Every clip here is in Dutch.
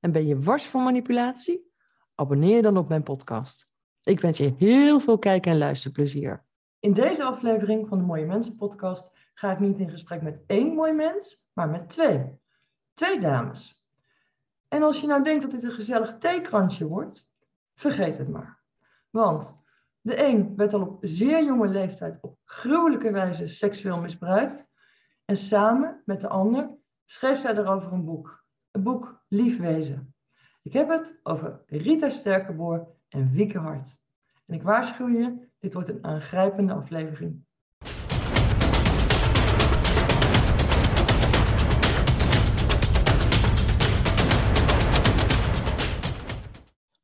en ben je wars van manipulatie? Abonneer dan op mijn podcast. Ik wens je heel veel kijk- en luisterplezier. In deze aflevering van de Mooie Mensen podcast ga ik niet in gesprek met één mooi mens, maar met twee. Twee dames. En als je nou denkt dat dit een gezellig theekransje wordt, vergeet het maar. Want de een werd al op zeer jonge leeftijd op gruwelijke wijze seksueel misbruikt. En samen met de ander schreef zij erover een boek. Een boek Lief Wezen. Ik heb het over Rita Sterkenboer en Wieke Hart. En ik waarschuw je, dit wordt een aangrijpende aflevering.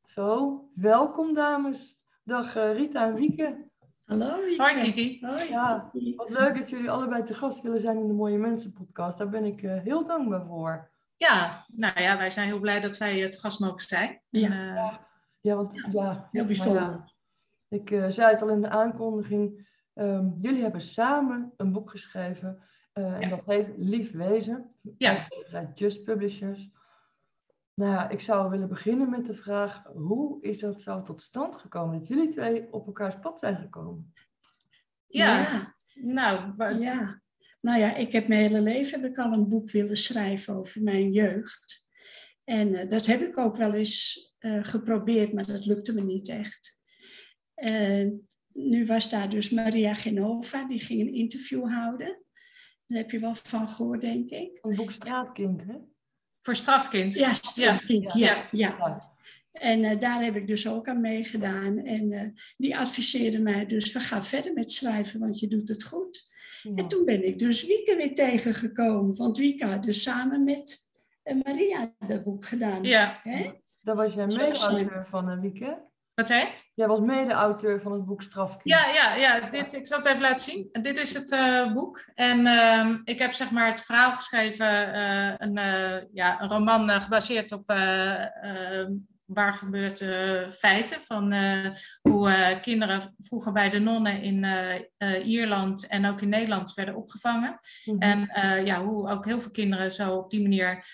Zo, welkom dames. Dag uh, Rita en Wieke. Hallo Wieke. Hoi Kiki. Hoi. Ja, wat leuk dat jullie allebei te gast willen zijn in de Mooie Mensen podcast. Daar ben ik uh, heel dankbaar voor. Ja, nou ja, wij zijn heel blij dat wij te gast mogen zijn. Ja, uh, ja want ja, heel bijzonder. Ja, ik uh, zei het al in de aankondiging. Um, jullie hebben samen een boek geschreven. Uh, ja. En dat heet Lief Wezen. Ja. Uit Just Publishers. Nou ja, ik zou willen beginnen met de vraag: hoe is dat zo tot stand gekomen dat jullie twee op elkaars pad zijn gekomen? Ja, ja. nou, ja. Nou ja, ik heb mijn hele leven heb ik al een boek willen schrijven over mijn jeugd. En uh, dat heb ik ook wel eens uh, geprobeerd, maar dat lukte me niet echt. Uh, nu was daar dus Maria Genova, die ging een interview houden. Daar heb je wel van gehoord, denk ik. Een boek Straatkind, hè? Voor strafkind. Ja, strafkind, ja. ja, ja. ja. En uh, daar heb ik dus ook aan meegedaan. En uh, die adviseerde mij dus, we gaan verder met schrijven, want je doet het goed. Ja. En toen ben ik dus Wieke weer tegengekomen. Want Wieke had dus samen met uh, Maria dat boek gedaan. Ja. Hè? Dat was jij mede-auteur van Wieke? Wat zei Jij was mede-auteur van het boek Strafkind. Ja, ja, ja dit, ik zal het even laten zien. Dit is het uh, boek. En uh, ik heb zeg maar het verhaal geschreven, uh, een, ja, een roman gebaseerd op waar gebeurt feiten. Van hoe kinderen vroeger bij de nonnen in Ierland en ook in Nederland werden opgevangen. Mm-hmm. En ja, hoe ook heel veel kinderen zo op die manier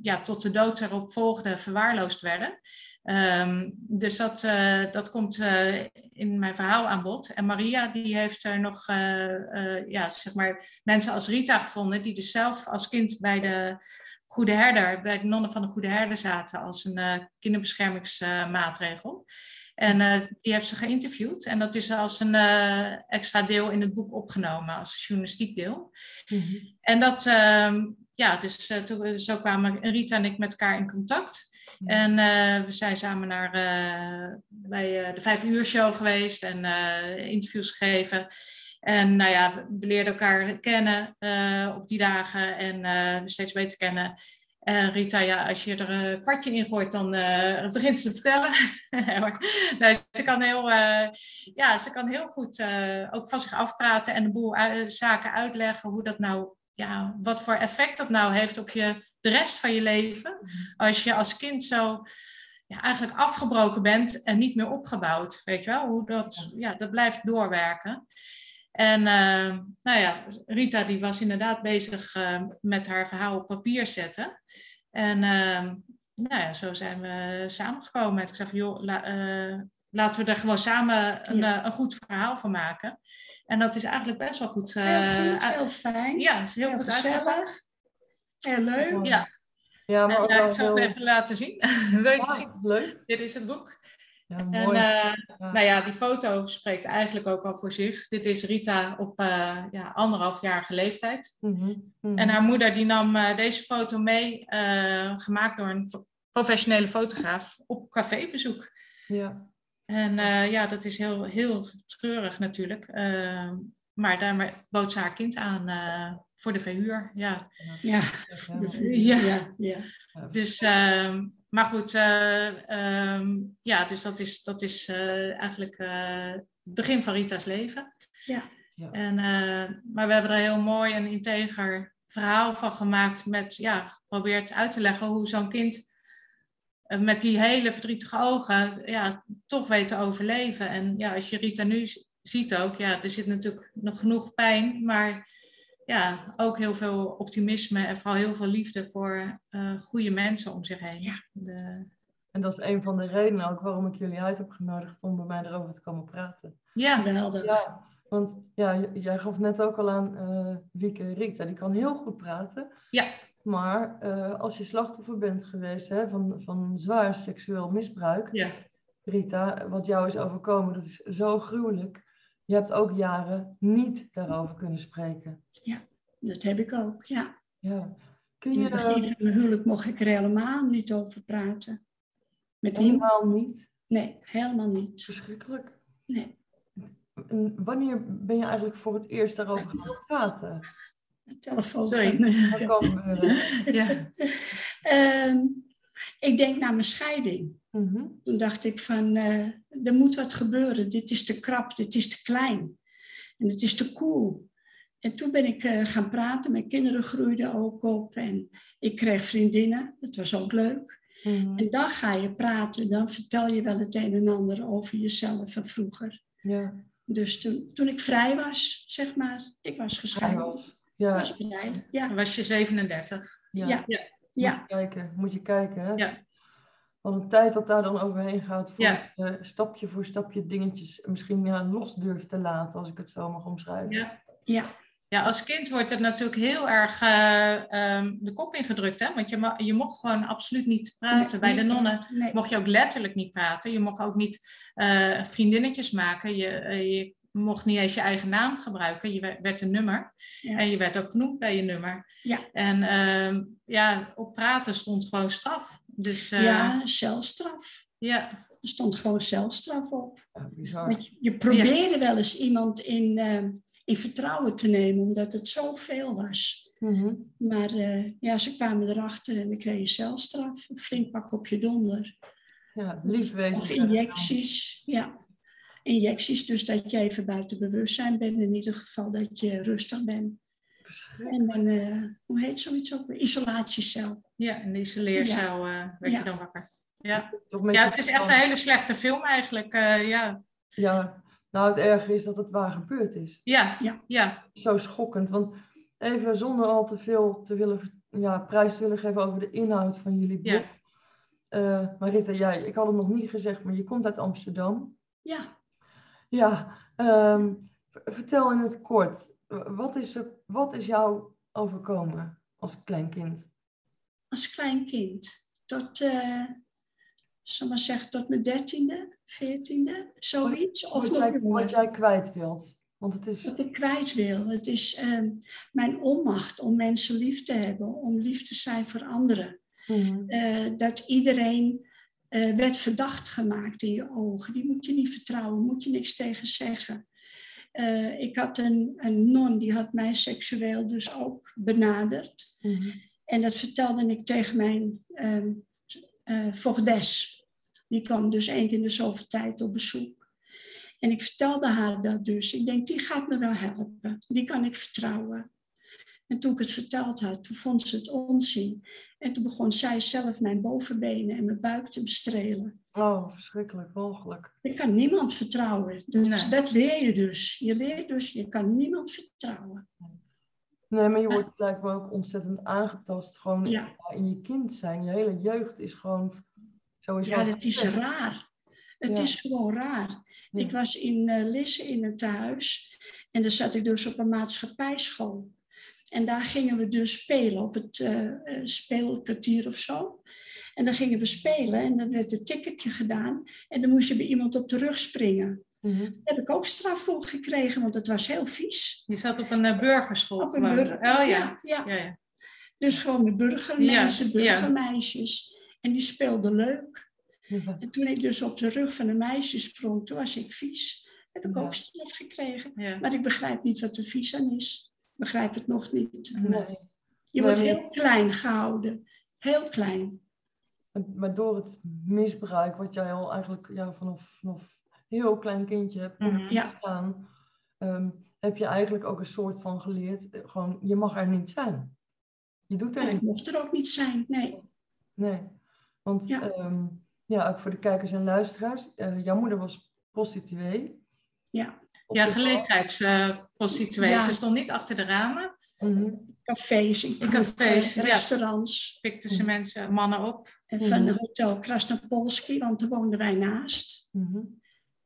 ja, tot de dood erop volgden, verwaarloosd werden. Um, dus dat, uh, dat komt uh, in mijn verhaal aan bod. En Maria die heeft er nog uh, ja, zeg maar mensen als Rita gevonden, die dus zelf als kind bij de Goede Herder, bij de nonnen van de Goede Herder zaten als een kinderbeschermingsmaatregel. En die heeft ze geïnterviewd en dat is als een extra deel in het boek opgenomen, als journalistiek deel. Mm-hmm. En dat, ja, dus toen, zo kwamen Rita en ik met elkaar in contact. En uh, we zijn samen naar, uh, bij uh, de Vijf Uur Show geweest en interviews gegeven. En nou ja, we leerden elkaar kennen op die dagen en we steeds beter kennen. En Rita, ja, als je er een kwartje in gooit, dan begint ze te vertellen. ze, kan heel, ja, ze kan heel goed ook van zich afpraten en een boel zaken uitleggen hoe dat nou ja, wat voor effect dat nou heeft op je, de rest van je leven. Als je als kind zo ja, eigenlijk afgebroken bent en niet meer opgebouwd. Weet je wel? Hoe dat, ja, dat blijft doorwerken. En uh, nou ja, Rita die was inderdaad bezig uh, met haar verhaal op papier zetten. En uh, nou ja, zo zijn we samengekomen. Ik zei van, joh, la, laten we er gewoon samen een, ja. een goed verhaal van maken. En dat is eigenlijk best wel goed. Uh, heel goed, heel fijn. Ja, is heel, heel goed gezellig. Heel leuk. Ja. Ja, maar en, uh, ik zal het even laten zien. Leuk ja, te zien. Leuk. Dit is het boek. Ja, en uh, ja. nou ja, die foto spreekt eigenlijk ook al voor zich. Dit is Rita op ja, anderhalfjarige leeftijd. Mm -hmm. Mm -hmm. En haar moeder die nam deze foto mee, gemaakt door een professionele fotograaf, op cafébezoek. Ja. En ja, dat is heel, heel treurig natuurlijk. Maar daar bood ze haar kind aan uh, voor de verhuur. Ja, ja, voor de verhuur. Ja. ja, ja. Dus, uh, maar goed, uh, um, ja, dus dat is, dat is eigenlijk het begin van Rita's leven. Ja. ja. En, maar we hebben er een heel mooi en integer verhaal van gemaakt met, ja, geprobeerd uit te leggen hoe zo'n kind met die hele verdrietige ogen ja, toch weet te overleven. En ja, als je Rita nu ziet ook, ja, er zit natuurlijk nog genoeg pijn, maar ja, ook heel veel optimisme en vooral heel veel liefde voor uh, goede mensen om zich heen. Ja. De... En dat is een van de redenen ook waarom ik jullie uit heb genodigd om bij mij erover te komen praten. Ja, geweldig. Ja, want ja, jij gaf net ook al aan uh, Wieke Rita, die kan heel goed praten. Ja. Maar uh, als je slachtoffer bent geweest hè, van, van zwaar seksueel misbruik, ja. Rita, wat jou is overkomen, dat is zo gruwelijk je hebt ook jaren niet daarover kunnen spreken. Ja, dat heb ik ook, ja. ja. Kun je, In het begin van mijn huwelijk mocht ik er helemaal niet over praten. Met helemaal niet? Nee, helemaal niet. Verschrikkelijk. Nee. En wanneer ben je eigenlijk voor het eerst daarover gaan praten? Telefoon. Sorry. Van... kan ja. um, ik denk naar mijn scheiding. Mhm. Toen dacht ik van, uh, er moet wat gebeuren. Dit is te krap, dit is te klein. En het is te cool. En toen ben ik uh, gaan praten. Mijn kinderen groeiden ook op. En ik kreeg vriendinnen. Dat was ook leuk. Mhm. En dan ga je praten. Dan vertel je wel het een en ander over jezelf van vroeger. Ja. Dus toen, toen ik vrij was, zeg maar. Ik was gescheiden. Was. Ja. was. Ja. Was je 37. Ja. ja. Ja. Moet je kijken, moet je kijken. Hè? Ja. Wat een tijd dat daar dan overheen gaat, voor Ja. je stapje voor stapje dingetjes misschien los durft te laten, als ik het zo mag omschrijven. Ja. Ja. Ja, als kind wordt het natuurlijk heel erg eh, ehm, de kop ingedrukt, hè? Want je, ma- je mocht gewoon absoluut niet praten. Bij de nonnen Nee. mocht je ook letterlijk niet praten. Je mocht ook niet eh, vriendinnetjes maken. Je, eh, je mocht niet eens je eigen naam gebruiken. Je werd- een nummer. Ja. En je werd ook genoemd bij je nummer. Ja. En ehm, ja, op praten stond gewoon straf. Dus eh, ja, celstraf. ja. Er stond gewoon celstraf op. Je- je probeerde wel eens iemand in, eh, in vertrouwen te nemen, omdat het zoveel was. Mhm. Maar eh, ja, ze kwamen erachter en dan kreeg je celstraf, een flink pak op je donder. Ja, lief wezen. Of injecties, ja. Injecties, dus dat je even buiten bewustzijn bent, in ieder geval dat je rustig bent. En dan, eh, hoe heet zoiets ook? weer? Isolatiecel. ja, de isoleercel eh, werd Ja. je dan wakker. Ja. Ja, het is echt een hele slechte film eigenlijk. eh, ja. Ja, nou het erge is dat het waar gebeurd is. Ja. Ja. ja, Zo schokkend, want even zonder al te veel te willen, ja, prijs te willen geven over de inhoud van jullie boek. Ja. Eh, Marita, jij, ik had het nog niet gezegd, maar je komt uit Amsterdam. Ja, Ja, ehm, vertel in het kort, wat is, er, wat is jou overkomen als klein kind? als klein kind. Tot, eh zal maar zeggen, tot mijn dertiende, veertiende, zoiets. Of wat, nog jij, wat jij kwijt wilt. Want het is, Wat ik kwijt wil. Het is ehm, mijn onmacht om mensen lief te hebben, om lief te zijn voor anderen. Mhm. Eh, dat iedereen eh, werd verdacht gemaakt in je ogen. Die moet je niet vertrouwen, moet je niks tegen zeggen. Eh, ik had een, een non, die had mij seksueel dus ook benaderd. Mhm. En dat vertelde ik tegen mijn eh, voogdes. Die kwam dus één keer in de zoveel tijd op bezoek. En ik vertelde haar dat dus. Ik denk, die gaat me wel helpen. Die kan ik vertrouwen. En toen ik het verteld had, toen vond ze het onzin. En toen begon zij zelf mijn bovenbenen en mijn buik te bestrelen. Oh, verschrikkelijk, walgelijk. Ik kan niemand vertrouwen. Dat, Nee. dat leer je dus. Je leert dus, je kan niemand vertrouwen. Nee, maar je wordt blijkbaar ook ontzettend aangetast. Gewoon Ja. in je kind zijn. Je hele jeugd is gewoon sowieso... Ja, dat is raar. Het Ja. is gewoon raar. Ja. Ik was in uh, Lisse in het thuis en daar zat ik dus op een maatschappijschool. En daar gingen we dus spelen op het uh, speelkwartier of zo. En dan gingen we spelen en dan werd een ticketje gedaan. En dan moest je bij iemand op de rug springen. Mhm. Daar heb ik ook straf voor gekregen, want het was heel vies. Je zat op een uh, burgerschool. Op een burger, Oh ja. ja, ja. ja, ja. Dus gewoon de burgermensen, burgermeisjes. En die speelden leuk. Ja. En toen ik dus op de rug van een meisje sprong, toen was ik vies. Heb ik ook straf gekregen. Maar ik begrijp niet wat de vies aan is. Ik begrijp het nog niet. Nee. Je wordt Nee. heel klein gehouden. Heel klein. Maar door het misbruik, wat jij al eigenlijk ja, vanaf, vanaf heel klein kindje hebt. Ja. ehm, heb je eigenlijk ook een soort van geleerd, eh, gewoon, je mag er niet zijn. Je doet er ik niet. mocht er ook niet zijn. Nee. Nee. Want Ja. ja, ja ook voor de kijkers en luisteraars, eh, jouw moeder was prostituee. Ja. Ja, gelegenheidsprostituees. Ja. Ze stond niet achter de ramen. Mhm. Cafés, in cafés, cafés, ja. restaurants. Pikten ze mensen, mannen op. En van Mhm. hotel Krasnopolski, want daar woonden wij naast. Mhm.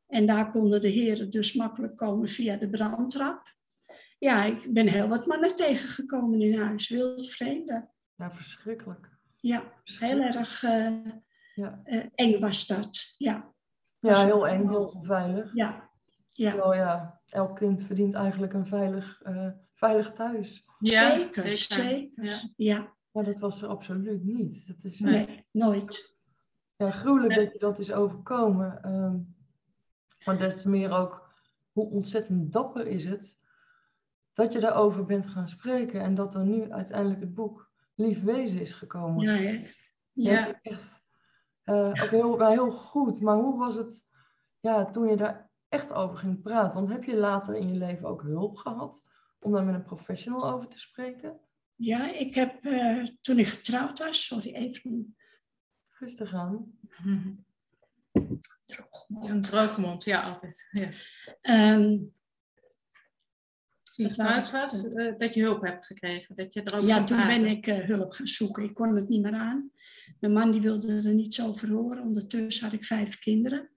En daar konden de heren dus makkelijk komen via de brandtrap. Ja, ik ben heel wat mannen tegengekomen in huis. Wild vreemde. Ja, verschrikkelijk. Ja, heel erg eh, Ja. eh, eng was dat. Ja, ja, heel eng, heel onveilig. ja, ja. Terwijl ja, elk kind verdient eigenlijk een veilig, eh, veilig thuis. Ja, zeker, zeker. Ja. Ja, Maar dat was er absoluut niet. Dat is, nee, nooit. Ja, gruwelijk Nee. dat je dat is overkomen. ehm, maar des te meer ook, hoe ontzettend dapper is het dat je daarover bent gaan spreken en dat er nu uiteindelijk het boek Lief Wezen is gekomen. Ja, hè? Ja. echt eh, ook heel, wel heel goed. Maar hoe was het ja, toen je daar echt over ging praten? Want heb je later in je leven ook hulp gehad om daar met een professional over te spreken? ja, ik heb eh, toen ik getrouwd was, sorry, even Rustig aan. Een droge mond, ja, altijd. Ja. Ehm, je getrouwd ik was, eh, dat je hulp hebt gekregen. Dat je erover ja, toen praten. ben ik eh, hulp gaan zoeken. Ik kon het niet meer aan. Mijn man die wilde er niets over horen. Ondertussen had ik vijf kinderen.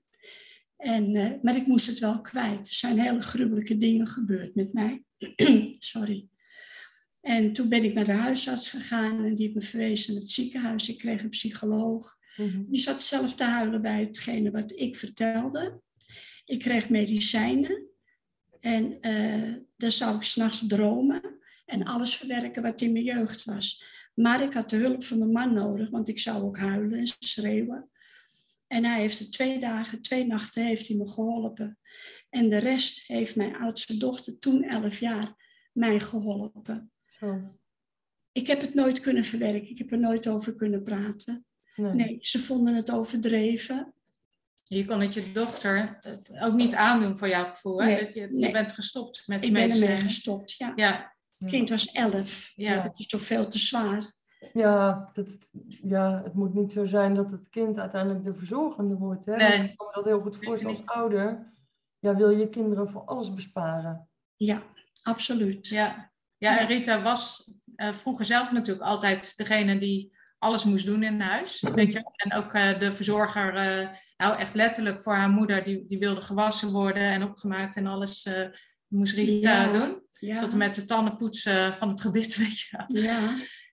En, eh, maar ik moest het wel kwijt. Er zijn hele gruwelijke dingen gebeurd met mij. Sorry. En toen ben ik naar de huisarts gegaan en die heeft me verwezen naar het ziekenhuis. Ik kreeg een psycholoog. Mhm. Die zat zelf te huilen bij hetgene wat ik vertelde. Ik kreeg medicijnen. En eh dan zou ik s'nachts dromen en alles verwerken wat in mijn jeugd was. Maar ik had de hulp van mijn man nodig, want ik zou ook huilen en schreeuwen. En hij heeft er twee dagen, twee nachten heeft hij me geholpen. En de rest heeft mijn oudste dochter, toen 11 jaar, mij geholpen. Zo. Ik heb het nooit kunnen verwerken, ik heb er nooit over kunnen praten. Nee. Nee, ze vonden het overdreven. Je kon het je dochter ook niet aandoen voor jouw gevoel. Hè? Nee, dat je, je nee. bent gestopt met Ik ben ermee gestopt, ja. Ja, Het kind was 11. ja. Het is toch veel te zwaar. Ja, dat, ja, het moet niet zo zijn dat het kind uiteindelijk de verzorgende wordt. Hè? Nee. Ik kan me dat heel goed voorstellen als ouder. Ja, wil je kinderen voor alles besparen. Ja, absoluut. Ja, ja en Rita was eh, vroeger zelf natuurlijk altijd degene die alles moest doen in huis. Weet je? En ook eh, de verzorger, eh, nou echt letterlijk voor haar moeder, die, die wilde gewassen worden en opgemaakt en alles eh, moest Rita Ja. doen. Ja, Tot en met de tandenpoetsen van het gebit, weet je. wel. ja,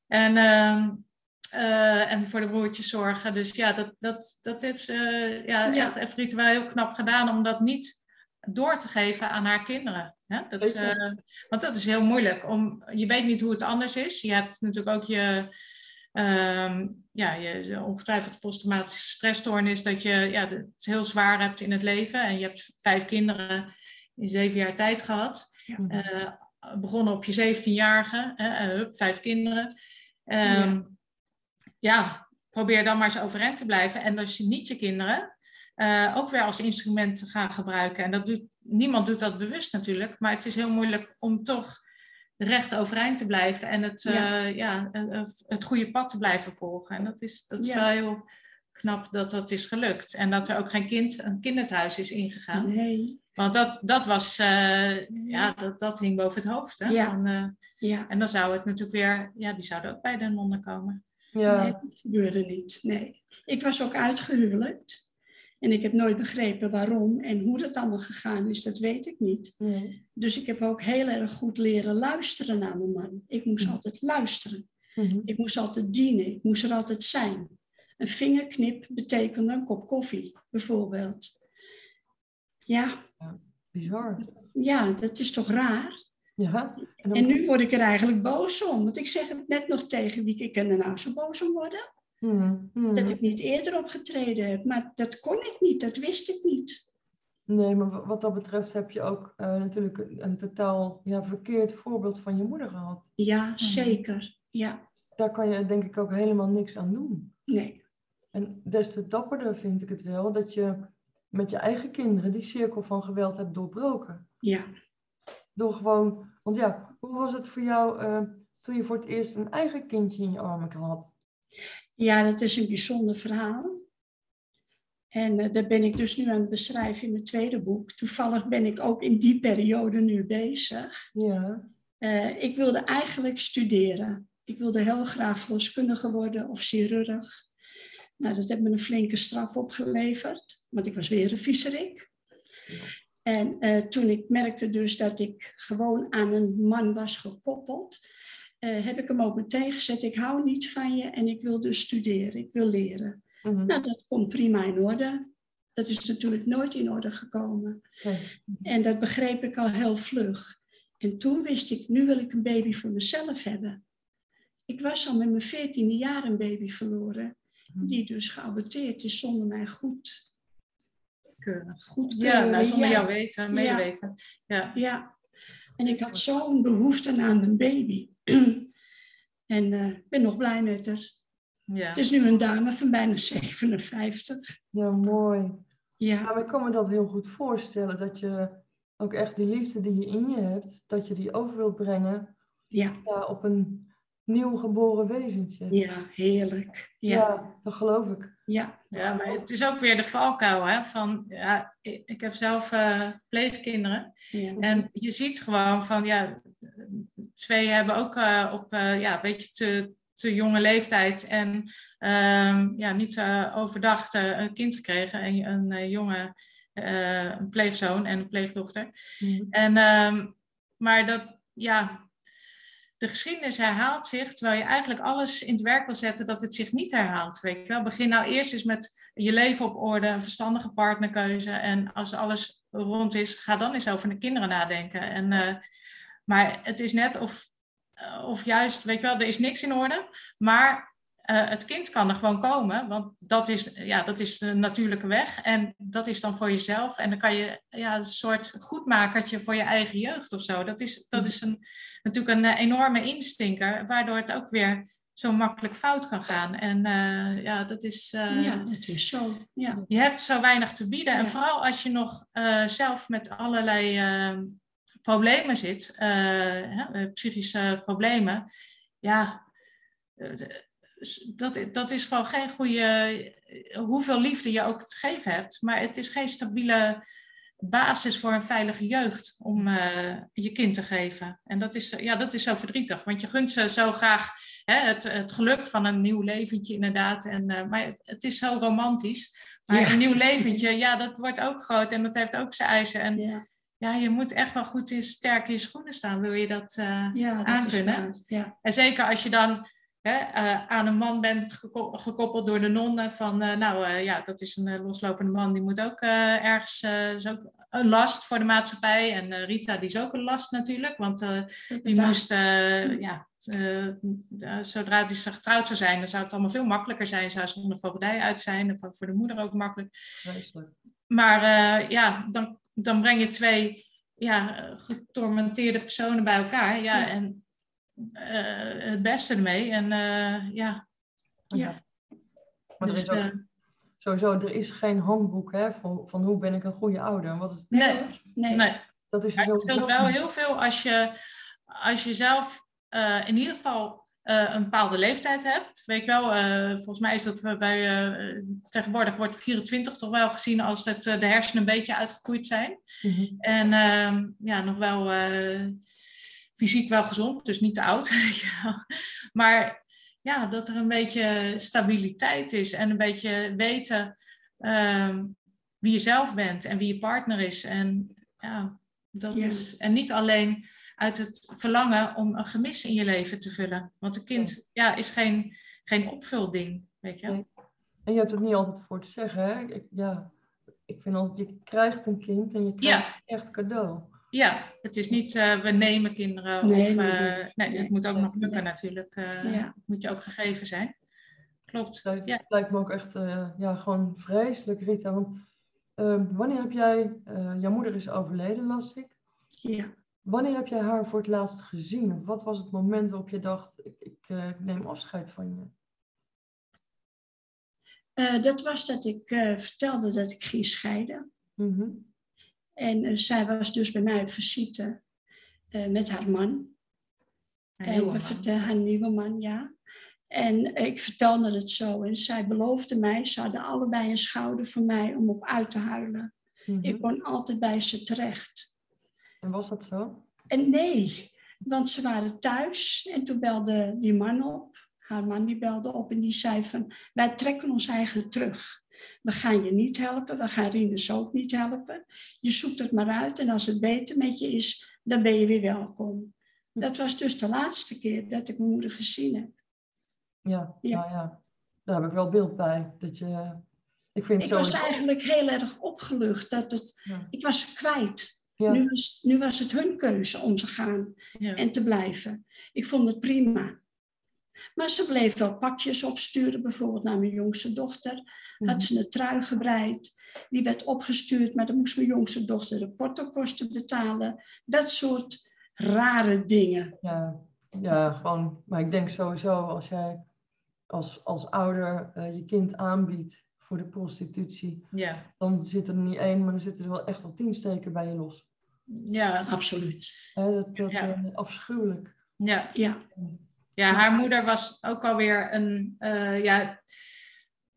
En, ehm, eh, en voor de broertjes zorgen. Dus ja, dat, dat, dat heeft, ze, ja, Ja. Echt, heeft Rita wel heel knap gedaan om dat niet door te geven aan haar kinderen. Hè? Dat, eh, want dat is heel moeilijk. Om, je weet niet hoe het anders is. Je hebt natuurlijk ook je, ehm, ja, je ongetwijfeld posttraumatische stressstoornis. Dat je ja, het heel zwaar hebt in het leven. En je hebt vijf kinderen in zeven jaar tijd gehad. Eh, begonnen op je 17-jarige, hè, eh, hup, vijf kinderen. Ehm, ja. probeer dan maar eens overeind te blijven. En als je niet je kinderen eh, ook weer als instrument te gaan gebruiken. En dat doet, niemand doet dat bewust natuurlijk, maar het is heel moeilijk om toch recht overeind te blijven en het, Ja. ja. ja, eh, het goede pad te blijven volgen. En dat is, dat is Ja. wel heel knap dat dat is gelukt. En dat er ook geen kind, een kinderthuis is ingegaan. nee, Want dat, dat was, eh, ja, dat, dat hing boven het hoofd. Hè? Ja. Van, eh, ja, en dan zou het natuurlijk weer, ja, die zouden ook bij de nonnen komen. Ja, nee, dat gebeurde niet. Nee. Ik was ook uitgehuwelijkt. En ik heb nooit begrepen waarom en hoe dat allemaal gegaan is, dat weet ik niet. nee. Dus ik heb ook heel erg goed leren luisteren naar mijn man. Ik moest Mhm. altijd luisteren. Mhm. Ik moest altijd dienen. Ik moest er altijd zijn. Een vingerknip betekende een kop koffie, bijvoorbeeld. Ja, Bizar. ja, dat is toch raar? Ja. En dan- En nu word ik er eigenlijk boos om. Want ik zeg het net nog tegen wie ik er nou zo boos om worden. Mhm. Mhm. Dat ik niet eerder opgetreden heb. Maar dat kon ik niet, dat wist ik niet. Nee, maar wat dat betreft heb je ook uh, natuurlijk een, een, totaal ja, verkeerd voorbeeld van je moeder gehad. Ja, zeker. Ja. Daar kan je denk ik ook helemaal niks aan doen. Nee. En des te dapperder vind ik het wel dat je met je eigen kinderen die cirkel van geweld hebt doorbroken. Ja. Door gewoon, want ja, hoe was het voor jou uh, toen je voor het eerst een eigen kindje in je armen had? Ja, dat is een bijzonder verhaal. En uh, daar ben ik dus nu aan het beschrijven in mijn tweede boek. Toevallig ben ik ook in die periode nu bezig. Ja. Uh, ik wilde eigenlijk studeren. Ik wilde heel graag verloskundige worden of chirurg. Nou, dat heeft me een flinke straf opgeleverd, want ik was weer een viezerik. En uh, toen ik merkte dus dat ik gewoon aan een man was gekoppeld, uh, heb ik hem ook meteen gezet. Ik hou niet van je en ik wil dus studeren, ik wil leren. Mhm. Nou, dat komt prima in orde. Dat is natuurlijk nooit in orde gekomen. Ja. En dat begreep ik al heel vlug. En toen wist ik, nu wil ik een baby voor mezelf hebben. Ik was al met mijn veertiende jaar een baby verloren, die dus geaborteerd is zonder mij goed goed Ja, nou, zonder ja. weten, medeweten. Ja. Ja, en ik had zo'n behoefte aan mijn baby. en eh, ik ben nog blij met haar. Ja. Het is nu een dame van bijna 57. Ja, mooi. Ja, Nou, ik kan me dat heel goed voorstellen, dat je ook echt die liefde die je in je hebt, dat je die over wilt brengen ja, ja, op een nieuw geboren wezentje. ja, heerlijk. Ja, Ja, dat geloof ik. ja, Ja, maar het is ook weer de valkuil, hè? Van, ja, ik, heb zelf eh, pleegkinderen. ja. En je ziet gewoon van, ja, twee hebben ook eh, op, eh, ja, een beetje te, te jonge leeftijd en ehm, ja, niet eh, overdag eh, een kind gekregen. En een jonge, eh, een pleegzoon en een pleegdochter. Mhm. En, ehm, maar dat, ja, de geschiedenis herhaalt zich, terwijl je eigenlijk alles in het werk wil zetten dat het zich niet herhaalt. Weet je wel? Begin nou eerst eens met je leven op orde, een verstandige partnerkeuze. En als alles rond is, ga dan eens over de kinderen nadenken. En, eh, maar het is net of, eh, of juist, weet je wel, er is niks in orde, maar eh, het kind kan er gewoon komen, want dat is, ja, dat is de natuurlijke weg. En dat is dan voor jezelf. En dan kan je ja, een soort goedmakertje voor je eigen jeugd of zo. Dat is, dat is een, natuurlijk een eh, enorme instinker, waardoor het ook weer zo makkelijk fout kan gaan. En eh, ja, dat is. ja, dat is zo. Ja, je hebt zo weinig te bieden. En vooral als je nog zelf met allerlei problemen zit, hè, psychische problemen. Ja, dat, dat is gewoon geen goede. eh, Hoeveel liefde je ook te geven hebt. Maar het is geen stabiele basis voor een veilige jeugd om eh, je kind te geven. En dat is, ja, dat is zo verdrietig. Want je gunt ze zo graag hè, het, het geluk van een nieuw leventje, inderdaad. En, eh, maar het, het is zo romantisch. Maar Ja. een nieuw leventje, ja, dat wordt ook groot en dat heeft ook zijn eisen. En ja, ja, je moet echt wel goed in, sterk in je schoenen staan, wil je dat eh, ja dat aankunnen. En zeker als je dan eh, aan een man bent geko- gekoppeld door de nonnen van, eh, nou eh, ja, dat is een loslopende man, die moet ook ergens, is ook een last voor de maatschappij. En Rita, die is ook een last natuurlijk, want die moest, ja, zodra die ze getrouwd zou zijn, dan zou het allemaal veel makkelijker zijn. Zou ze onder voogdij uit zijn, en voor de moeder ook makkelijk. Maar ja, dan, dan breng je twee ja, getormenteerde personen bij elkaar. Ja, Ja. en het beste ermee. En eh, ja, Ja. Maar dus, er is ook, eh, sowieso, er is geen handboek hè, van, van hoe ben ik een goede ouder. Wat is, nee, Nee, nee. dat is Maar het scheelt wel heel veel als je, als je zelf eh, in ieder geval eh, een bepaalde leeftijd hebt. Weet je wel, eh, volgens mij is dat we bij, eh, tegenwoordig wordt 24 toch wel gezien als dat eh, de hersenen een beetje uitgegroeid zijn. Mhm. En ehm, ja, nog wel eh, fysiek wel gezond, dus niet te oud. maar ja, dat er een beetje stabiliteit is en een beetje weten ehm, wie je zelf bent en wie je partner is. En, ja, dat Ja. is, en niet alleen uit het verlangen om een gemis in je leven te vullen. Want een kind ja, is geen, geen opvulding, weet je. Nee. En je hebt het niet altijd voor te zeggen. Hè? Ik, ja, ik vind altijd, je krijgt een kind en je krijgt echt cadeau. Ja, het is niet eh, we nemen kinderen. Nee, of, nee, eh, nee. nee, Nee, het moet ook nog lukken natuurlijk. eh, Ja. Moet je ook gegeven zijn. Klopt. Dat Ja. lijkt me ook echt eh, ja, gewoon vreselijk, Rita. Want ehm, wanneer heb jij, uh, jouw moeder is overleden, las ik. Ja. Wanneer heb jij haar voor het laatst gezien? Wat was het moment waarop je dacht, ik, ik uh, neem afscheid van je? Uh, dat was dat ik uh, vertelde dat ik ging scheiden. Mm -hmm. En zij was dus bij mij op visite met haar man. En we vertelden haar nieuwe man, ja. En ik vertelde het zo. En zij beloofde mij, ze hadden allebei een schouder voor mij om op uit te huilen. Mm -hmm. Ik kon altijd bij ze terecht. En was dat zo? En nee, want ze waren thuis en toen belde die man op. Haar man die belde op en die zei van, wij trekken ons eigen terug. We gaan je niet helpen, we gaan Rinus ook niet helpen. Je zoekt het maar uit en als het beter met je is, dan ben je weer welkom. Dat was dus de laatste keer dat ik mijn moeder gezien heb. Ja, ja. Nou ja. daar heb ik wel beeld bij. Dat je, ik vind ik sowieso... was eigenlijk heel erg opgelucht. Dat het, Ja. Ik was ze kwijt. Ja. Nu, was, nu was het hun keuze om te gaan Ja. en te blijven. Ik vond het prima. Maar ze bleef wel pakjes opsturen, bijvoorbeeld naar mijn jongste dochter. Had ze een trui gebreid. Die werd opgestuurd, maar dan moest mijn jongste dochter de portokosten betalen. Dat soort rare dingen. Ja, ja, gewoon. Maar ik denk sowieso als jij als, als ouder eh, je kind aanbiedt voor de prostitutie, Ja. dan zit er niet één, maar dan zitten er wel echt wel tien steken bij je los. Ja. Absoluut. Dat dat Ja. eh, afschuwelijk. Ja. Ja, ja, haar moeder was ook alweer een, eh, ja,